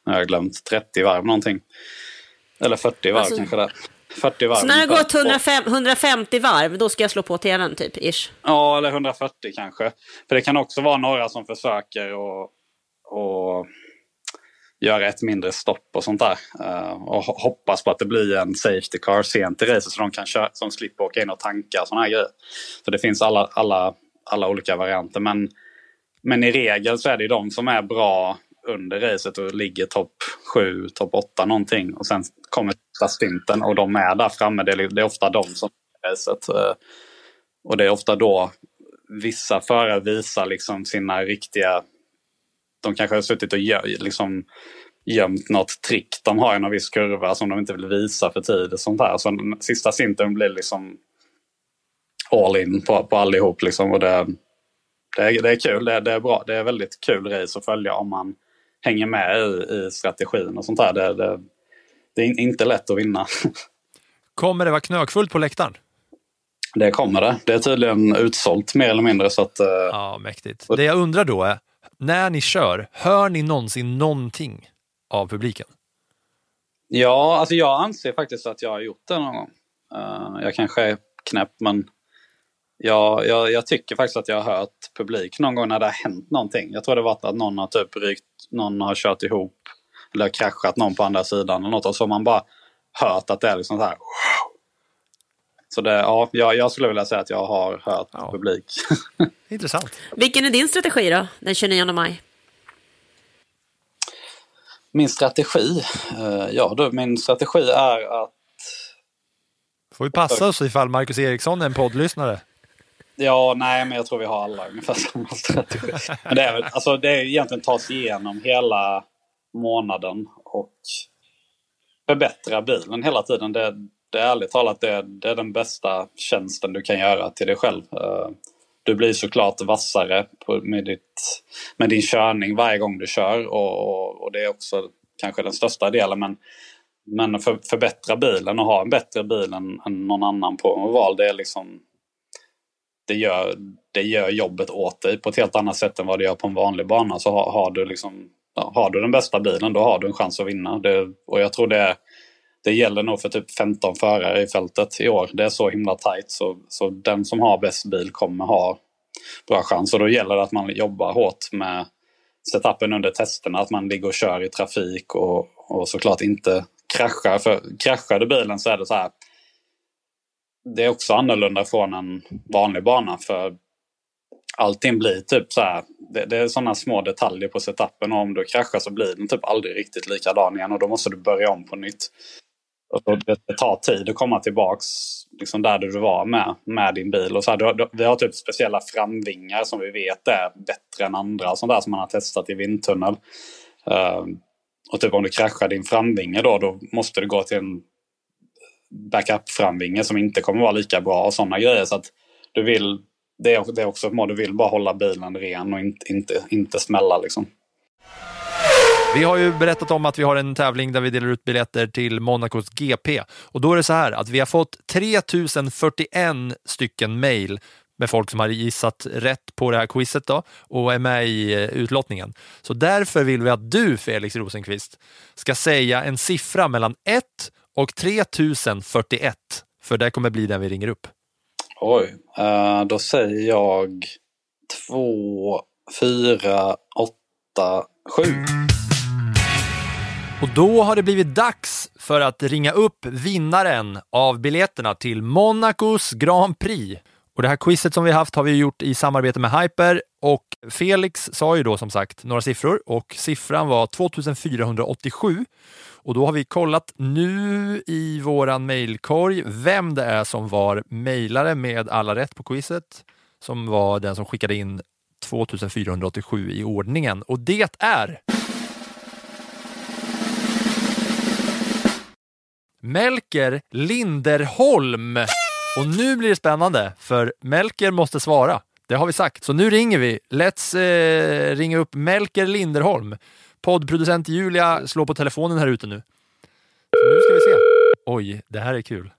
Jag har glömt 30 varv någonting. Eller 40 varv alltså, kanske det 40 varv. Så när det går 105, 150 varv, då ska jag slå på tvn typ? Ish. Ja, eller 140 kanske. För det kan också vara några som försöker och, och göra ett mindre stopp och sånt där. Eh, och ho- hoppas på att det blir en safety car sent i racet så de kan köra, som slipper åka in och tanka och såna här grejer. Så det finns alla, alla, alla olika varianter. Men, men i regel så är det ju de som är bra under racet och ligger topp 7, topp 8 någonting. Och sen kommer sista stinten och de är där framme. Det är, det är ofta de som är racet. Eh, och det är ofta då vissa förare visar liksom sina riktiga... De kanske har suttit och gö, liksom gömt något trick de har i någon viss kurva som de inte vill visa för tid. Och sånt där. Så den sista sinten blir liksom all in på, på allihop. Liksom. Och det, det, är, det är kul, det är, det är bra. Det är väldigt kul race att följa om man hänger med i, i strategin och sånt där. Det, det, det är in- inte lätt att vinna. Kommer det vara knökfullt på läktaren? Det kommer det. Det är tydligen utsålt mer eller mindre. Så att, eh, Ja, mäktigt. Det jag undrar då är, när ni kör, hör ni någonsin någonting av publiken? Ja, alltså jag anser faktiskt att jag har gjort det någon gång. Eh, jag kanske är knäpp, men jag, jag, jag tycker faktiskt att jag har hört publik någon gång när det har hänt någonting. Jag tror det varit att någon har typ rykt, någon har kört ihop eller kraschat någon på andra sidan eller något och så har man bara hört att det är liksom så här. wow. Så det, ja, jag, jag skulle vilja säga att jag har hört Ja. publik. Intressant. Vilken är din strategi då, den 29 maj? Min strategi? eh, ja, du, min strategi är att Får vi passa oss ifall Marcus Eriksson är en poddlyssnare. Ja, nej, men jag tror vi har alla ungefär samma strategi. Men det är, väl- alltså, det är egentligen ta sig igenom hela månaden och förbättra bilen hela tiden. Det, det är ärligt talat det, det är den bästa tjänsten du kan göra till dig själv. Eh, du blir såklart vassare på, med, ditt, med din körning varje gång du kör och, och, och det är också kanske den största delen. Men, men för, förbättra bilen och ha en bättre bil än, än någon annan på en oval, det är liksom det gör, det gör jobbet åt dig på ett helt annat sätt än vad det gör på en vanlig bana. Så har, har, du, liksom, har du den bästa bilen då har du en chans att vinna. Det, och jag tror det, det gäller nog för typ 15 förare i fältet i år. Det är så himla tajt så, så den som har bäst bil kommer ha bra chans. Och då gäller det att man jobbar hårt med setupen under testerna. Att man ligger och kör i trafik och, och såklart inte kraschar. För kraschar du bilen så är det så här det är också annorlunda från en vanlig bana för allting blir typ så här. Det, det är sådana små detaljer på setupen och om du kraschar så blir den typ aldrig riktigt likadan igen och då måste du börja om på nytt. Och det, det tar tid att komma tillbaks liksom där du var med, med din bil. Och så här, du, du, vi har typ speciella framvingar som vi vet är bättre än andra och sånt där som man har testat i vindtunnel. Uh, och typ om du kraschar din framvinge då, då måste du gå till en backup-framvinge som inte kommer vara lika bra och sådana grejer. Så att du vill, det är, det är också ett mål, du vill bara hålla bilen ren och inte, inte, inte smälla liksom. Vi har ju berättat om att vi har en tävling där vi delar ut biljetter till Monacos GP. Och då är det så här att vi har fått 3041 stycken mejl med folk som har gissat rätt på det här quizet då och är med i eh, utlottningen. Så därför vill vi att du, Felix Rosenqvist, ska säga en siffra mellan 1 och 3041. För det kommer bli den vi ringer upp. Oj, eh, då säger jag två, fyra, åtta, sju. Och då har det blivit dags för att ringa upp vinnaren av biljetterna till Monacos Grand Prix. Och det här quizet som vi haft har vi gjort i samarbete med Hyper och Felix sa ju då som sagt några siffror och siffran var 2487. Och då har vi kollat nu i våran mejlkorg vem det är som var mejlare med alla rätt på quizet, som var den som skickade in 2487 i ordningen. Och det är Melker Linderholm. Och nu blir det spännande, för Melker måste svara. Det har vi sagt. Så nu ringer vi. Let's eh, ringa upp Melker Linderholm. Poddproducent Julia slår på telefonen här ute nu. Så nu ska vi se. Oj, det här är kul.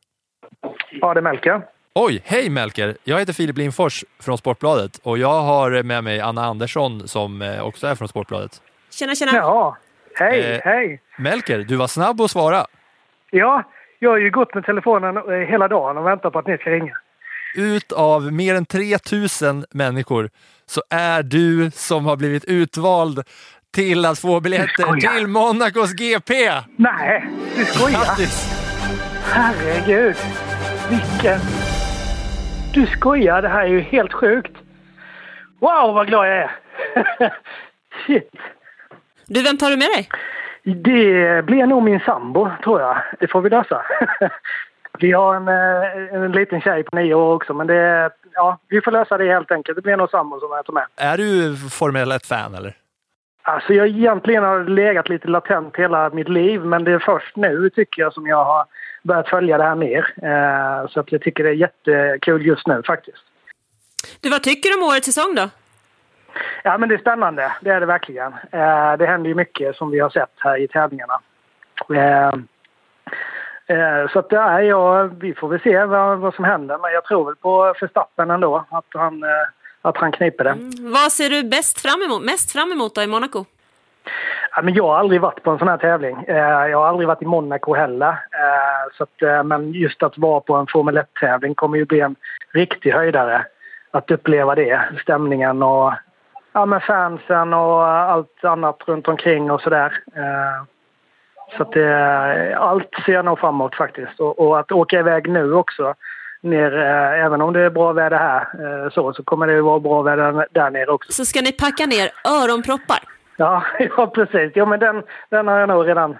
Ja, det är Melker. Oj, hej Melker! Jag heter Filip Lindfors från Sportbladet och jag har med mig Anna Andersson som eh, också är från Sportbladet. Tjena, tjena. Ja, hej, Eh. hej. Melker, du var snabb att svara. Ja, jag har ju gått med telefonen eh, hela dagen och väntat på att ni ska ringa. ut av mer än 3000 människor så är du som har blivit utvald till att få biljetter till Monacos GP! Nej, du skojar? Grattis! Herregud. Vilken... Du skojar, det här är ju helt sjukt. Wow, vad glad jag är. Shit. Du, vem tar du med dig? Det blir nog min sambo, tror jag. Det får vi lösa. Vi har en, eh, en liten tjej på nio år också, men det, ja, vi får lösa det helt enkelt. Det blir nog sambo som jag tar med. Är du Formel 1-fan eller? Alltså jag egentligen har legat lite latent hela mitt liv, men det är först nu tycker jag som jag har börjat följa det här mer. Eh, så att jag tycker det är jättekul just nu faktiskt. Du, vad tycker du om årets säsong då? Ja, men det är spännande. Det är det verkligen. Eh, det händer ju mycket som vi har sett här i tävlingarna. Eh, så att ja, ja, vi får väl se vad, vad som händer. Men jag tror väl på Verstappen ändå. Att han, att han kniper det. Vad ser du bäst fram emot, mest fram emot då i Monaco? Ja, men jag har aldrig varit på en sån här tävling. Eh, jag har aldrig varit i Monaco heller. Eh, så att, eh, men just att vara på en Formel 1-tävling kommer ju bli en riktig höjdare. Att uppleva det, stämningen och ja, med fansen och allt annat runt omkring och sådär. Så att det, allt ser jag nog framåt faktiskt. Och, och att åka iväg nu också, ner, eh, även om det är bra väder här eh, så, så kommer det vara bra väder där nere också. Så ska ni packa ner öronproppar. Ja, ja precis. Jo, men den, den har jag nog redan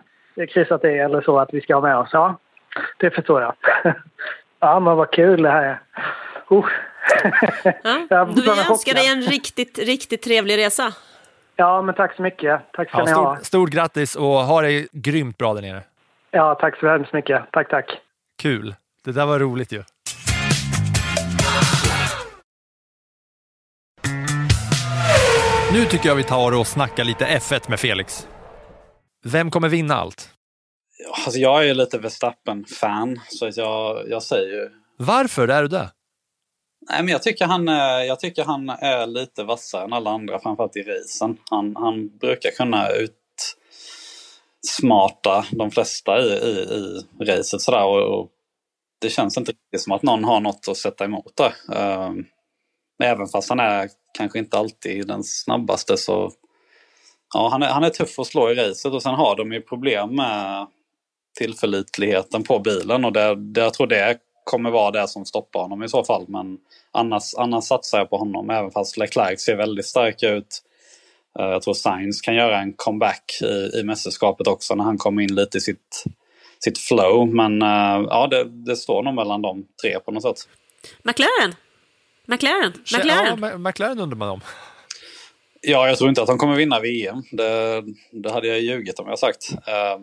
kryssat i eller så att vi ska ha med oss. Ja, det förstår jag. Ja, men vad kul det här är. Uh. Ja? Jag Du, jag önskar dig en riktigt, riktigt trevlig resa. Ja, men tack så mycket. Tack ska Ja, ni ha. stort, stort grattis och ha det grymt bra där nere. Ja, tack så hemskt mycket. Tack, tack. Kul. Det där var roligt ju. Nu tycker jag vi tar och snackar lite F1 med Felix. Vem kommer vinna allt? Alltså jag är ju lite Verstappen-fan, så jag, jag säger ju... Varför är du det? Nej, men jag tycker, han, är- jag tycker han är lite vassare än alla andra, framförallt i racen. Han, han brukar kunna utsmarta de flesta i, i, i racet sådär. Och, och det känns inte riktigt som att någon har något att sätta emot där. Även fast han är kanske inte alltid den snabbaste så... Ja, han är, han är tuff att slå i racet och sen har de ju problem med tillförlitligheten på bilen och det, det, jag tror det kommer vara det som stoppar honom i så fall. Men annars, annars satsar jag på honom även fast Leclerc ser väldigt stark ut. Eh, jag tror Sainz kan göra en comeback i, i mästerskapet också när han kommer in lite i sitt, sitt flow. Men eh, ja, det, det står nog mellan de tre på något sätt. McLaren? McLaren? Ja, McLaren? Ma- McLaren undrar man om. Ja, jag tror inte att de kommer vinna VM. Det, det hade jag ljugit om jag sagt. Ehm,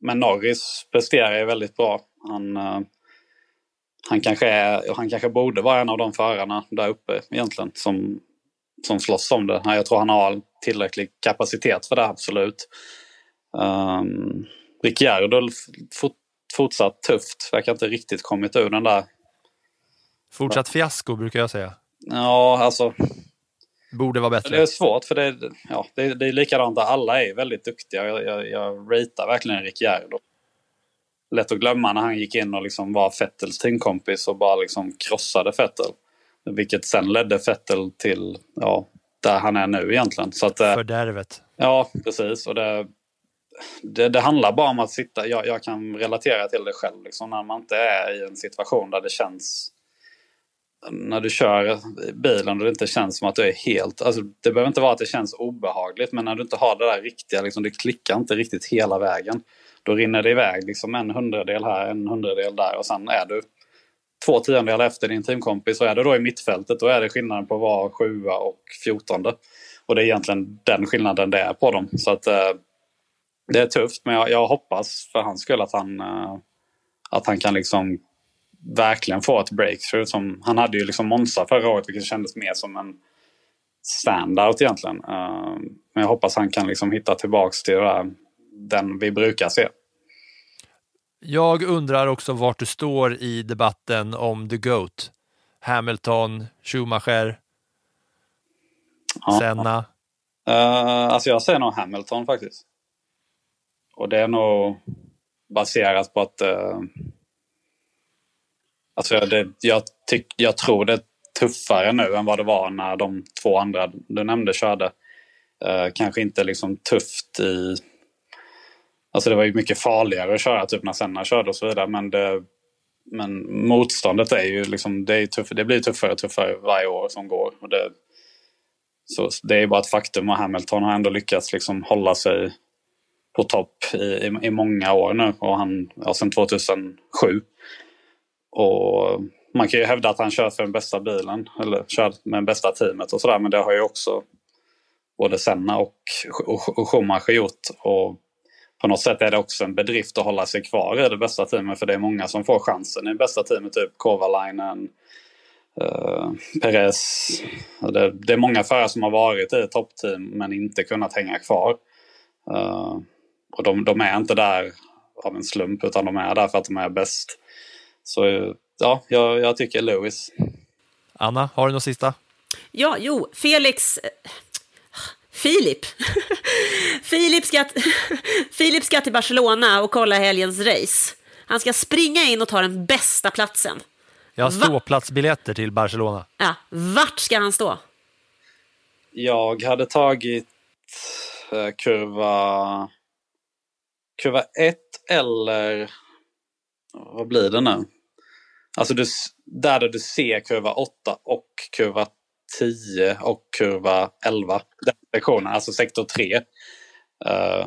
Men Norris presterar ju väldigt bra. Han, eh, han, kanske är, han kanske borde vara en av de förarna där uppe egentligen som, som slåss om det. Jag tror han har tillräcklig kapacitet för det, absolut. Um, Ricciardo fort, fortsatt tufft. Verkar inte riktigt kommit ur den där... Fortsatt fiasko brukar jag säga. Ja, alltså Borde vara Det bättre. är svårt för det, ja, det, det är likadant där. Alla är väldigt duktiga. Jag, jag, jag ratear verkligen Ricciardo. Lätt att glömma när han gick in och liksom var Fettels teamkompis och bara liksom krossade Fettel. Vilket sen ledde Fettel till ja, där han är nu egentligen. Så att, eh, Fördärvet. Ja, precis. Och det, det, det handlar bara om att sitta... Jag, jag kan relatera till det själv. Liksom, när man inte är i en situation där det känns... När du kör bilen och det inte känns som att du är helt... Alltså, det behöver inte vara att det känns obehagligt, men när du inte har det där riktiga, liksom, det klickar inte riktigt hela vägen. Då rinner det iväg liksom en hundradel här, en hundradel där och sen är du två tiondelar efter din teamkompis. Och är du då i mittfältet, då är det skillnaden på att vara sjua och fjortonde. Och det är egentligen den skillnaden det är på dem. Så att eh, det är tufft, men jag, jag hoppas för hans skull att han, eh, att han kan liksom verkligen få ett breakthrough. Som, han hade ju liksom Monza förra året, vilket kändes mer som en standout egentligen. Eh, men jag hoppas han kan liksom hitta tillbaks till där, den vi brukar se. Jag undrar också vart du står i debatten om the GOAT. Hamilton, Schumacher, Ja. Senna. Uh, alltså jag säger nog Hamilton faktiskt. Och det är nog baserat på att... Uh, alltså det, jag, tyck, jag tror det är tuffare nu än vad det var när de två andra du nämnde körde. Eh, kanske inte liksom tufft i... Alltså det var ju mycket farligare att köra typ när Senna körde och så vidare. Men, det, men motståndet är ju liksom, det, är tuff, det blir tuffare och tuffare varje år som går. Och det, så det är bara ett faktum och Hamilton har ändå lyckats liksom hålla sig på topp i, i, i många år nu. Och han, ja, sedan 2007. Och man kan ju hävda att han kör för den bästa bilen. Eller kör med det bästa teamet och sådär. Men det har ju också både Senna och, och, och Schumacher gjort. Och på något sätt är det också en bedrift att hålla sig kvar i det bästa teamet. För det är många som får chansen i det bästa teamet. Typ Kovalainen, eh, Perez. Det, det, är många förare som har varit i toppteam men inte kunnat hänga kvar. Eh, och de, de, är inte där av en slump utan de är där för att de är bäst. Så ja, jag, jag tycker Lewis. Anna, har du något sista? Ja, jo, Felix... Filip. Filip, ska, Filip ska till Barcelona och kolla helgens race. Han ska springa in och ta den bästa platsen. Jag har ståplatsbiljetter till Barcelona. Ja, vart ska han stå? Jag hade tagit eh, kurva kurva 1 eller vad blir det nu? Alltså du, där du ser kurva 8 och kurva 10 och kurva 11. Den sektionen, alltså sektor 3. Uh, eh,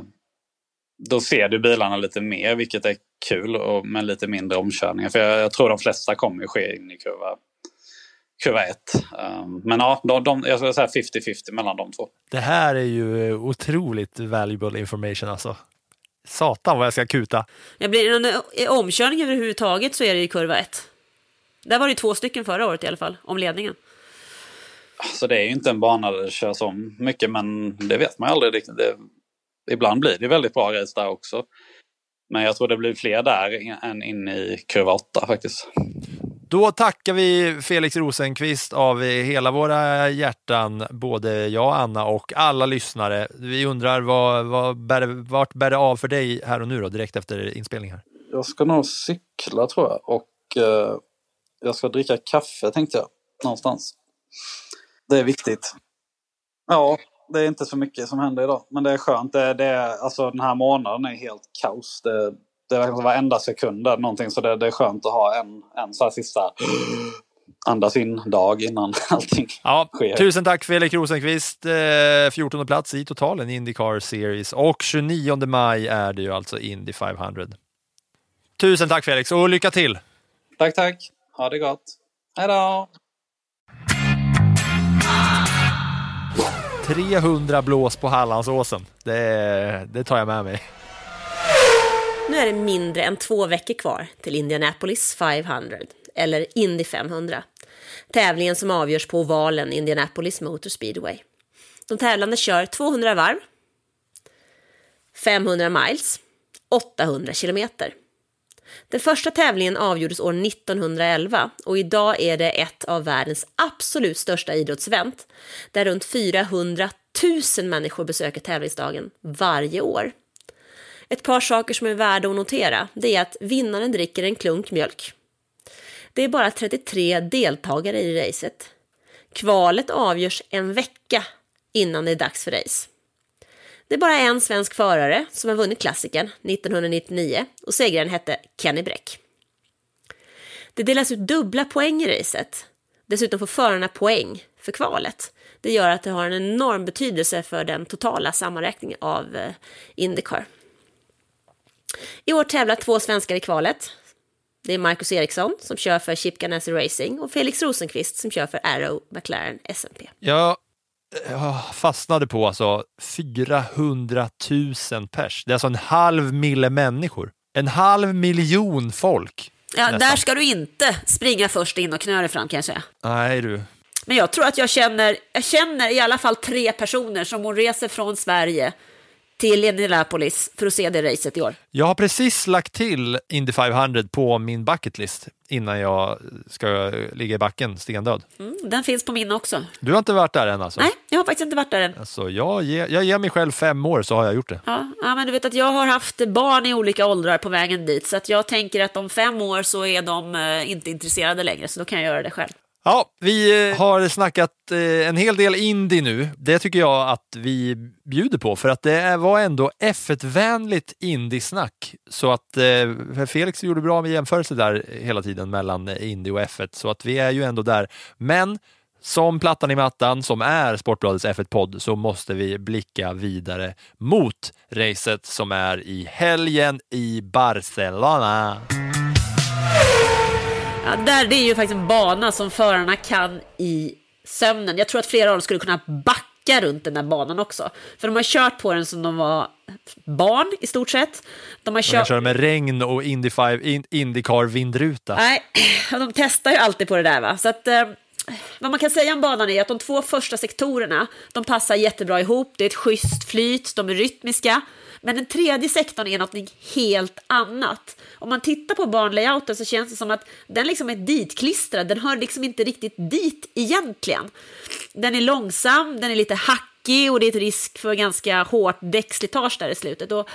då ser du bilarna lite mer vilket är kul och med lite mindre omkörningar. För jag, jag tror de flesta kommer ske in i kurva kurva 1. Um, eh, men ja, de, de, jag skulle säga 50-50 mellan de två. Det här är ju otroligt valuable information alltså. Satan vad jag ska kuta. Jag blir det någon omkörning överhuvudtaget så är det i kurva 1. Där var det två stycken förra året i alla fall, om ledningen. Så det är ju inte en bana där det körs om mycket, men det vet man ju aldrig riktigt. Det, ibland blir det väldigt bra race där också. Men jag tror det blir fler där än in i kurva 8 faktiskt. Då tackar vi Felix Rosenqvist av hela våra hjärtan, både jag, Anna och alla lyssnare. Vi undrar vad, vad bär, vart bär det av för dig här och nu då, direkt efter inspelningen? Jag ska nog cykla tror jag och eh, jag ska dricka kaffe tänkte jag, någonstans. Det är viktigt. Ja, det är inte så mycket som händer idag, men det är skönt. Det, det är, alltså, den här månaden är helt kaos. Det, det är verkligen varenda sekund där någonting. Så det, det är skönt att ha en, en så här sista andas in dag innan allting ja, sker. Tusen tack Felix Rosenqvist. Eh, 14 plats i totalen i Indycar Series och 29 maj är det ju alltså Indy 500. Tusen tack Felix och lycka till! Tack, tack. Ha det gott. Hej då! 300 blås på Hallandsåsen. Det, det tar jag med mig. Nu är det mindre än två veckor kvar till Indianapolis 500, eller Indy 500. Tävlingen som avgörs på ovalen Indianapolis Motor Speedway. De tävlande kör 200 varv, 500 miles, 800 kilometer. Den första tävlingen avgjordes år 1911 och idag är det ett av världens absolut största idrottsevent där runt 400 000 människor besöker tävlingsdagen varje år. Ett par saker som är värda att notera, det är att vinnaren dricker en klunk mjölk. Det är bara 33 deltagare i racet. Kvalet avgörs en vecka innan det är dags för race. Det är bara en svensk förare som har vunnit klassikern 1999 och segraren hette Kenny Bräck. Det delas ut dubbla poäng i racet. Dessutom får förarna poäng för kvalet. Det gör att det har en enorm betydelse för den totala sammanräkningen av eh, Indycar. I år tävlar två svenskar i kvalet. Det är Marcus Eriksson som kör för Chip Ganassi Racing och Felix Rosenqvist som kör för Arrow McLaren SMP. Jag fastnade på alltså 400 000 pers. Det är alltså en halv mille människor. En halv miljon folk. Ja, nästan. där ska du inte springa först in och knö dig fram kan jag säga. Nej du. Men jag tror att jag känner, jag känner i alla fall tre personer som hon reser från Sverige till Indianapolis för att se det racet i år. Jag har precis lagt till Indy 500 på min bucketlist innan jag ska ligga i backen stendöd. Mm, den finns på min också. Du har inte varit där än alltså? Nej, jag har faktiskt inte varit där än. Alltså, jag, ger, jag ger mig själv fem år så har jag gjort det. Ja, ja, men du vet att jag har haft barn i olika åldrar på vägen dit så att jag tänker att om fem år så är de uh, inte intresserade längre så då kan jag göra det själv. Ja, vi eh, har snackat eh, en hel del indie nu. Det tycker jag att vi bjuder på för att det var ändå F1-vänligt indiesnack. Så att eh, Felix gjorde bra med jämförelse där hela tiden mellan indie och F1 så att vi är ju ändå där. Men som plattan i mattan som är Sportbladets F1-podd så måste vi blicka vidare mot racet som är i helgen i Barcelona. Ja, där, det är ju faktiskt en bana som förarna kan i sömnen. Jag tror att flera av dem skulle kunna backa runt den där banan också. För de har kört på den som de var barn i stort sett. De har kört... Man kör med regn och Indy 5, Indycar vindruta. Nej, de testar ju alltid på det där va. Så att, eh, vad man kan säga om banan är att de två första sektorerna, de passar jättebra ihop. Det är ett schysst flyt, de är rytmiska. Men den tredje sektorn är något helt annat. Om man tittar på barnlayouten så känns det som att den liksom är ditklistrad. Den hör liksom inte riktigt dit egentligen. Den är långsam, den är lite hackig och det är ett risk för ganska hårt däckslitage där i slutet. Och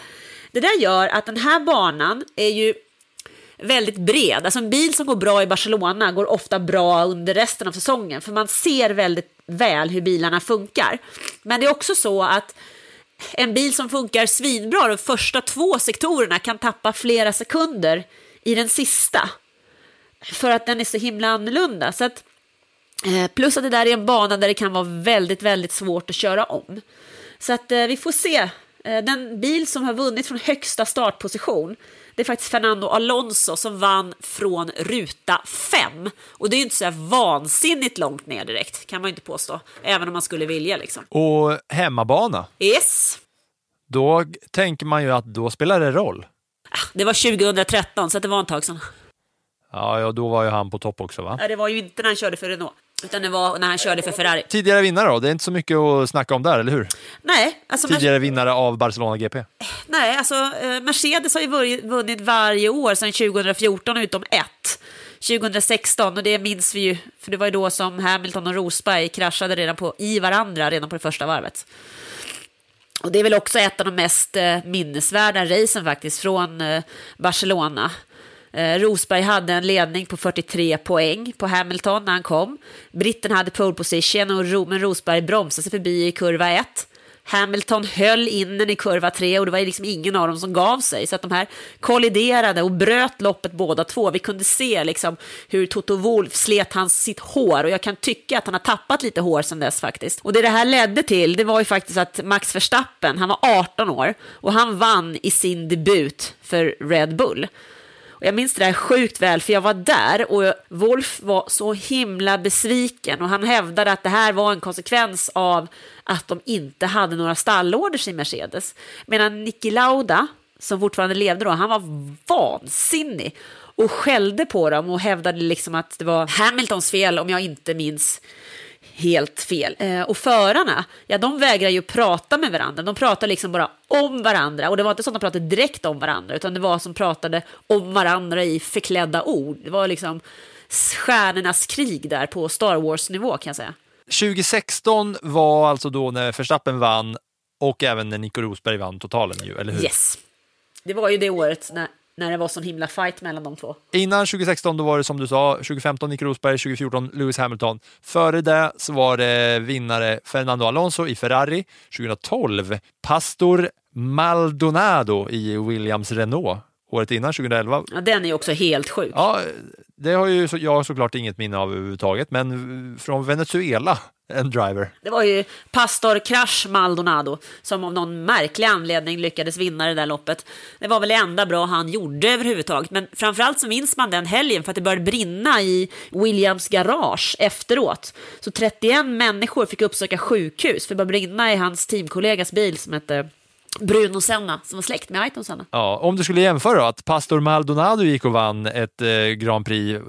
det där gör att den här banan är ju väldigt bred. Alltså en bil som går bra i Barcelona går ofta bra under resten av säsongen för man ser väldigt väl hur bilarna funkar. Men det är också så att en bil som funkar svinbra de första två sektorerna kan tappa flera sekunder i den sista. För att den är så himla annorlunda. Så att, eh, plus att det där är en bana där det kan vara väldigt, väldigt svårt att köra om. Så att eh, vi får se. Eh, den bil som har vunnit från högsta startposition det är faktiskt Fernando Alonso som vann från ruta 5. Och det är ju inte så här vansinnigt långt ner direkt, kan man ju inte påstå. Även om man skulle vilja liksom. Och hemmabana? Yes. Då tänker man ju att då spelar det roll. Ah, det var 2013, så det var en tag sedan. Ja, ja, då var ju han på topp också va? Ja, det var ju inte när han körde för Renault. Utan det var när han körde för Ferrari. Tidigare vinnare då? Det är inte så mycket att snacka om där, eller hur? Nej. Alltså Tidigare vinnare av Barcelona GP? Nej, alltså eh, Mercedes har ju vunnit varje år sedan 2014 utom ett. 2016, och det minns vi ju, för det var ju då som Hamilton och Rosberg kraschade redan på, i varandra redan på det första varvet. Och det är väl också ett av de mest eh, minnesvärda racen faktiskt från eh, Barcelona. Eh, Rosberg hade en ledning på 43 poäng på Hamilton när han kom. Britten hade pole position, och men Rosberg bromsade sig förbi i kurva 1. Hamilton höll in den i kurva 3 och det var liksom ingen av dem som gav sig. Så att de här kolliderade och bröt loppet båda två. Vi kunde se liksom hur Toto Wolff slet hans sitt hår och jag kan tycka att han har tappat lite hår sedan dess faktiskt. Och det det här ledde till, det var ju faktiskt att Max Verstappen, han var 18 år och han vann i sin debut för Red Bull. Och jag minns det där sjukt väl, för jag var där och Wolf var så himla besviken och han hävdade att det här var en konsekvens av att de inte hade några stallorders i Mercedes. Medan Niki Lauda, som fortfarande levde då, han var vansinnig och skällde på dem och hävdade liksom att det var Hamiltons fel om jag inte minns helt fel. Eh, och förarna, ja de vägrar ju prata med varandra. De pratar liksom bara om varandra. Och det var inte så att de pratade direkt om varandra, utan det var som pratade om varandra i förklädda ord. Det var liksom stjärnornas krig där på Star Wars-nivå kan jag säga. 2016 var alltså då när Verstappen vann och även när Nico Rosberg vann totalen ju, eller hur? Yes. Det var ju det året när när det var sån himla fight mellan de två. Innan 2016 då var det som du sa, 2015 Nick Rosberg, 2014 Lewis Hamilton. Före det så var det vinnare Fernando Alonso i Ferrari, 2012 Pastor Maldonado i Williams Renault. Året innan, 2011. Ja, den är också helt sjuk. Ja, det har ju jag såklart inget minne av överhuvudtaget, men från Venezuela en driver. Det var ju Pastor Crash Maldonado som av någon märklig anledning lyckades vinna det där loppet. Det var väl det enda bra han gjorde överhuvudtaget, men framförallt så minns man den helgen för att det började brinna i Williams garage efteråt. Så 31 människor fick uppsöka sjukhus för det började brinna i hans teamkollegas bil som hette Bruno Senna, som var släkt med Ayrton Senna. Ja, om du skulle jämföra då, att Pastor Maldonado gick och vann ett eh, Grand Prix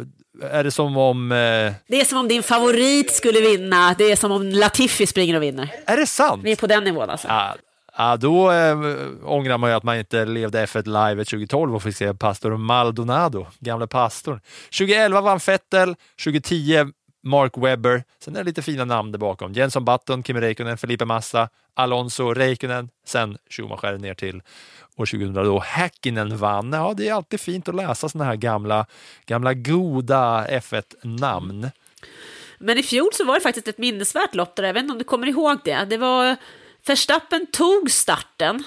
är det som om... Eh... Det är som om din favorit skulle vinna. Det är som om Latifi springer och vinner. Är det sant? Vi är på den nivån alltså. Ja, ja då äh, ångrar man ju att man inte levde F1 Live 2012 och fick se Pastor Maldonado, gamla pastorn. 2011 vann Vettel, 2010 Mark Webber. Sen är det lite fina namn där bakom. Jenson Button, Kimi Räikkönen, Felipe Massa, Alonso, Räikkönen, sen Schumacher ner till år 2000 då Häkkinen vann. Ja, det är alltid fint att läsa sådana här gamla, gamla goda F1-namn. Men i fjol så var det faktiskt ett minnesvärt lopp där, jag vet inte om du kommer ihåg det. Det var Verstappen tog starten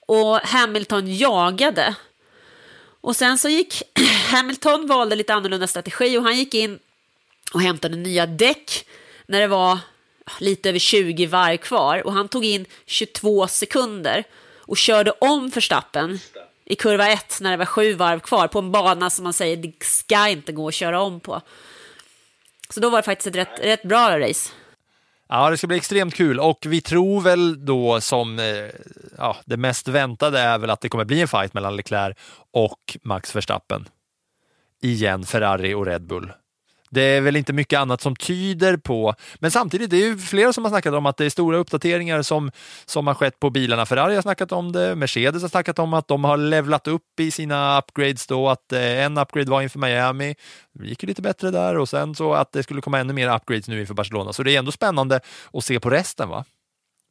och Hamilton jagade. Och sen så gick Hamilton valde lite annorlunda strategi och han gick in och hämtade nya däck när det var lite över 20 varv kvar och han tog in 22 sekunder och körde om Verstappen i kurva 1 när det var sju varv kvar på en bana som man säger det ska inte gå att köra om på. Så då var det faktiskt ett rätt, rätt bra race. Ja, det ska bli extremt kul och vi tror väl då som eh, ja, det mest väntade är väl att det kommer bli en fight mellan Leclerc och Max Verstappen. Igen, Ferrari och Red Bull. Det är väl inte mycket annat som tyder på, men samtidigt det är ju flera som har snackat om att det är stora uppdateringar som, som har skett på bilarna. Ferrari har snackat om det, Mercedes har snackat om att de har levlat upp i sina upgrades då, att eh, en upgrade var inför Miami, det gick ju lite bättre där och sen så att det skulle komma ännu mer upgrades nu inför Barcelona. Så det är ändå spännande att se på resten va?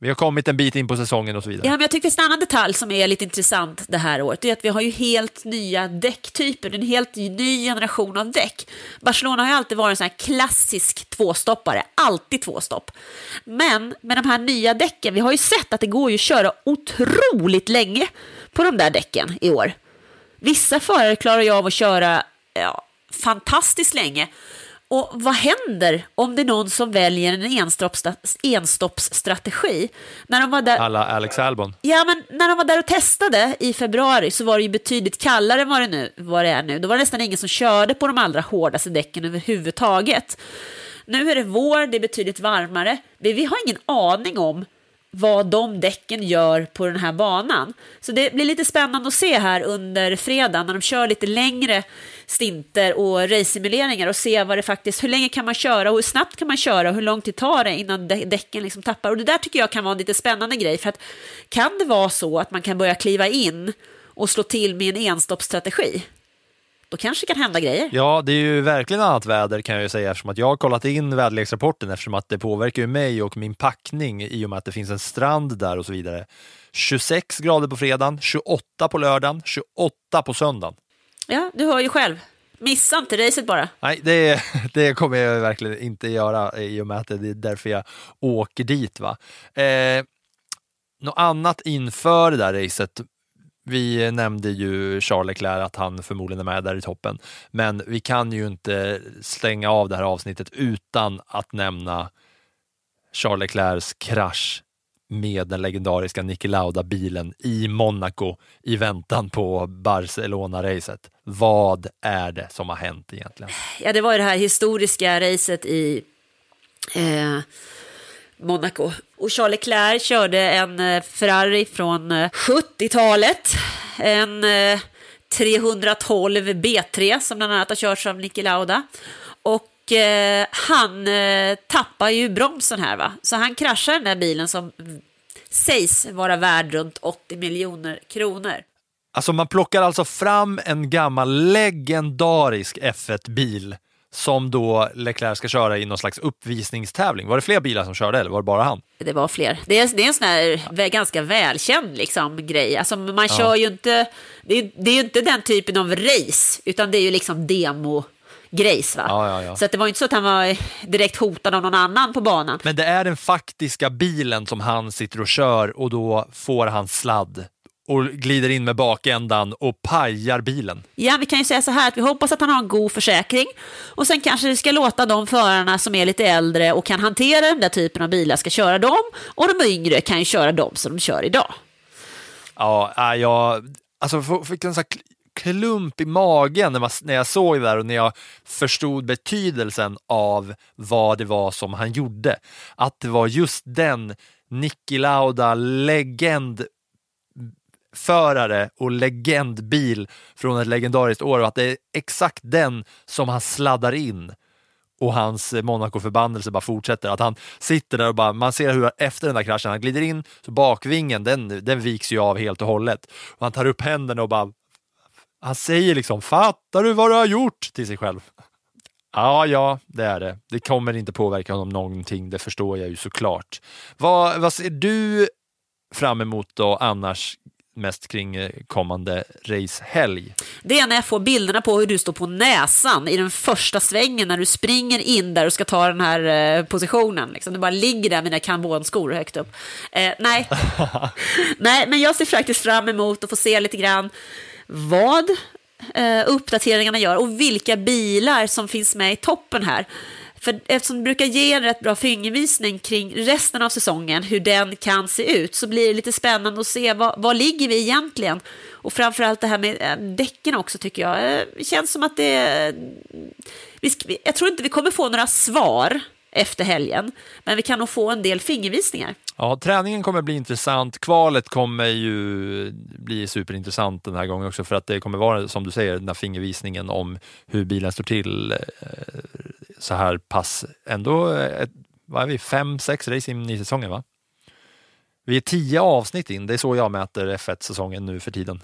Vi har kommit en bit in på säsongen och så vidare. Ja, men jag tycker en annan detalj som är lite intressant det här året är att vi har ju helt nya däcktyper, en helt ny generation av däck. Barcelona har ju alltid varit en sån här klassisk tvåstoppare, alltid tvåstopp. Men med de här nya däcken, vi har ju sett att det går ju att köra otroligt länge på de där däcken i år. Vissa förare klarar ju av att köra ja, fantastiskt länge. Och vad händer om det är någon som väljer en enstoppsstrategi? När de var där... Alla Alex Albon. Ja, men när de var där och testade i februari så var det ju betydligt kallare än vad det, nu, vad det är nu. Då var det nästan ingen som körde på de allra hårdaste däcken överhuvudtaget. Nu är det vår, det är betydligt varmare. Vi har ingen aning om vad de däcken gör på den här banan. Så det blir lite spännande att se här under fredagen när de kör lite längre stinter och race-simuleringar och se vad det faktiskt, hur länge kan man köra och hur snabbt kan man köra och hur lång tid tar det innan däcken liksom tappar. Och det där tycker jag kan vara en lite spännande grej för att kan det vara så att man kan börja kliva in och slå till med en enstoppsstrategi? Då kanske det kan hända grejer. Ja, det är ju verkligen annat väder kan jag ju säga eftersom att jag har kollat in väderleksrapporten eftersom att det påverkar ju mig och min packning i och med att det finns en strand där och så vidare. 26 grader på fredagen, 28 på lördagen, 28 på söndagen. Ja, du hör ju själv. Missa inte racet bara. Nej, det, det kommer jag verkligen inte göra i och med att det är därför jag åker dit. Va? Eh, något annat inför det där racet vi nämnde ju Charles Leclerc att han förmodligen är med där i toppen, men vi kan ju inte stänga av det här avsnittet utan att nämna Charles Leclercs krasch med den legendariska Niki Lauda-bilen i Monaco i väntan på Barcelona-racet. Vad är det som har hänt egentligen? Ja, det var ju det här historiska racet i eh, Monaco. Och Charles Leclerc körde en eh, Ferrari från eh, 70-talet. En eh, 312 B3 som bland annat har körts av Niki Lauda. Och eh, han tappar ju bromsen här va. Så han kraschar den där bilen som sägs vara värd runt 80 miljoner kronor. Alltså man plockar alltså fram en gammal legendarisk F1-bil som då Leclerc ska köra i någon slags uppvisningstävling. Var det fler bilar som körde eller var det bara han? Det var fler. Det är, det är en sån här ganska välkänd liksom, grej. Alltså, man kör ja. ju inte, det är, det är ju inte den typen av race, utan det är ju liksom demo grejs. Va? Ja, ja, ja. Så det var inte så att han var direkt hotad av någon annan på banan. Men det är den faktiska bilen som han sitter och kör och då får han sladd och glider in med bakändan och pajar bilen. Ja, vi kan ju säga så här att vi hoppas att han har en god försäkring och sen kanske vi ska låta de förarna som är lite äldre och kan hantera den där typen av bilar ska köra dem och de yngre kan ju köra dem som de kör idag. Ja, äh, jag alltså, fick en sån klump i magen när, man, när jag såg det där och när jag förstod betydelsen av vad det var som han gjorde. Att det var just den Niki Lauda legend förare och legendbil från ett legendariskt år och att det är exakt den som han sladdar in och hans Monaco-förbannelse bara fortsätter. Att han sitter där och bara, man ser hur efter den där kraschen, han glider in, så bakvingen den, den viks ju av helt och hållet. Och han tar upp händerna och bara, han säger liksom, fattar du vad du har gjort till sig själv? Ja, ja, det är det. Det kommer inte påverka honom någonting, det förstår jag ju såklart. Vad, vad ser du fram emot då annars mest kring eh, kommande racehelg. Det är när jag får bilderna på hur du står på näsan i den första svängen när du springer in där och ska ta den här eh, positionen. Liksom. Du bara ligger där med dina karbonskor högt upp. Eh, nej. nej, men jag ser faktiskt fram emot att få se lite grann vad eh, uppdateringarna gör och vilka bilar som finns med i toppen här. För eftersom det brukar ge en rätt bra fingervisning kring resten av säsongen, hur den kan se ut, så blir det lite spännande att se vad, vad ligger vi egentligen? Och framförallt det här med eh, däcken också tycker jag. Det känns som att det... Jag tror inte vi kommer få några svar efter helgen, men vi kan nog få en del fingervisningar. Ja, träningen kommer bli intressant. Kvalet kommer ju bli superintressant den här gången också för att det kommer vara, som du säger, den här fingervisningen om hur bilen står till eh, så här pass, ändå, eh, ett, vad är vi, fem, sex race in i säsongen va? Vi är tio avsnitt in, det är så jag mäter F1-säsongen nu för tiden.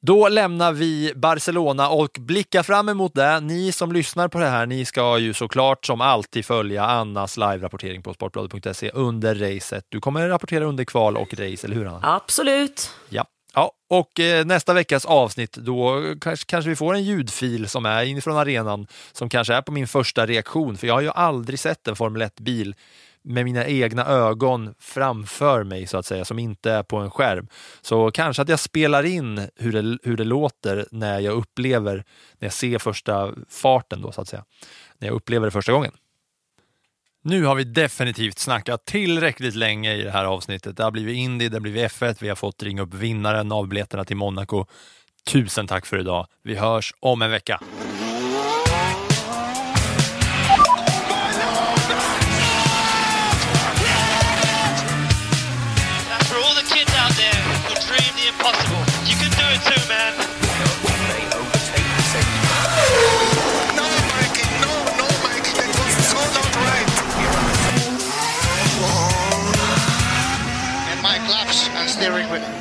Då lämnar vi Barcelona och blickar fram emot det. Ni som lyssnar på det här, ni ska ju såklart som alltid följa Annas live-rapportering på sportbladet.se under racet. Du kommer rapportera under kval och race, eller hur Anna? Absolut. Ja. Ja, och eh, nästa veckas avsnitt, då kanske, kanske vi får en ljudfil som är inifrån arenan, som kanske är på min första reaktion, för jag har ju aldrig sett en Formel 1-bil med mina egna ögon framför mig så att säga, som inte är på en skärm. Så kanske att jag spelar in hur det, hur det låter när jag upplever, när jag ser första farten då så att säga, när jag upplever det första gången. Nu har vi definitivt snackat tillräckligt länge i det här avsnittet. Det har blivit Indy, det har blivit F1, vi har fått ringa upp vinnaren av biljetterna till Monaco. Tusen tack för idag. Vi hörs om en vecka. And my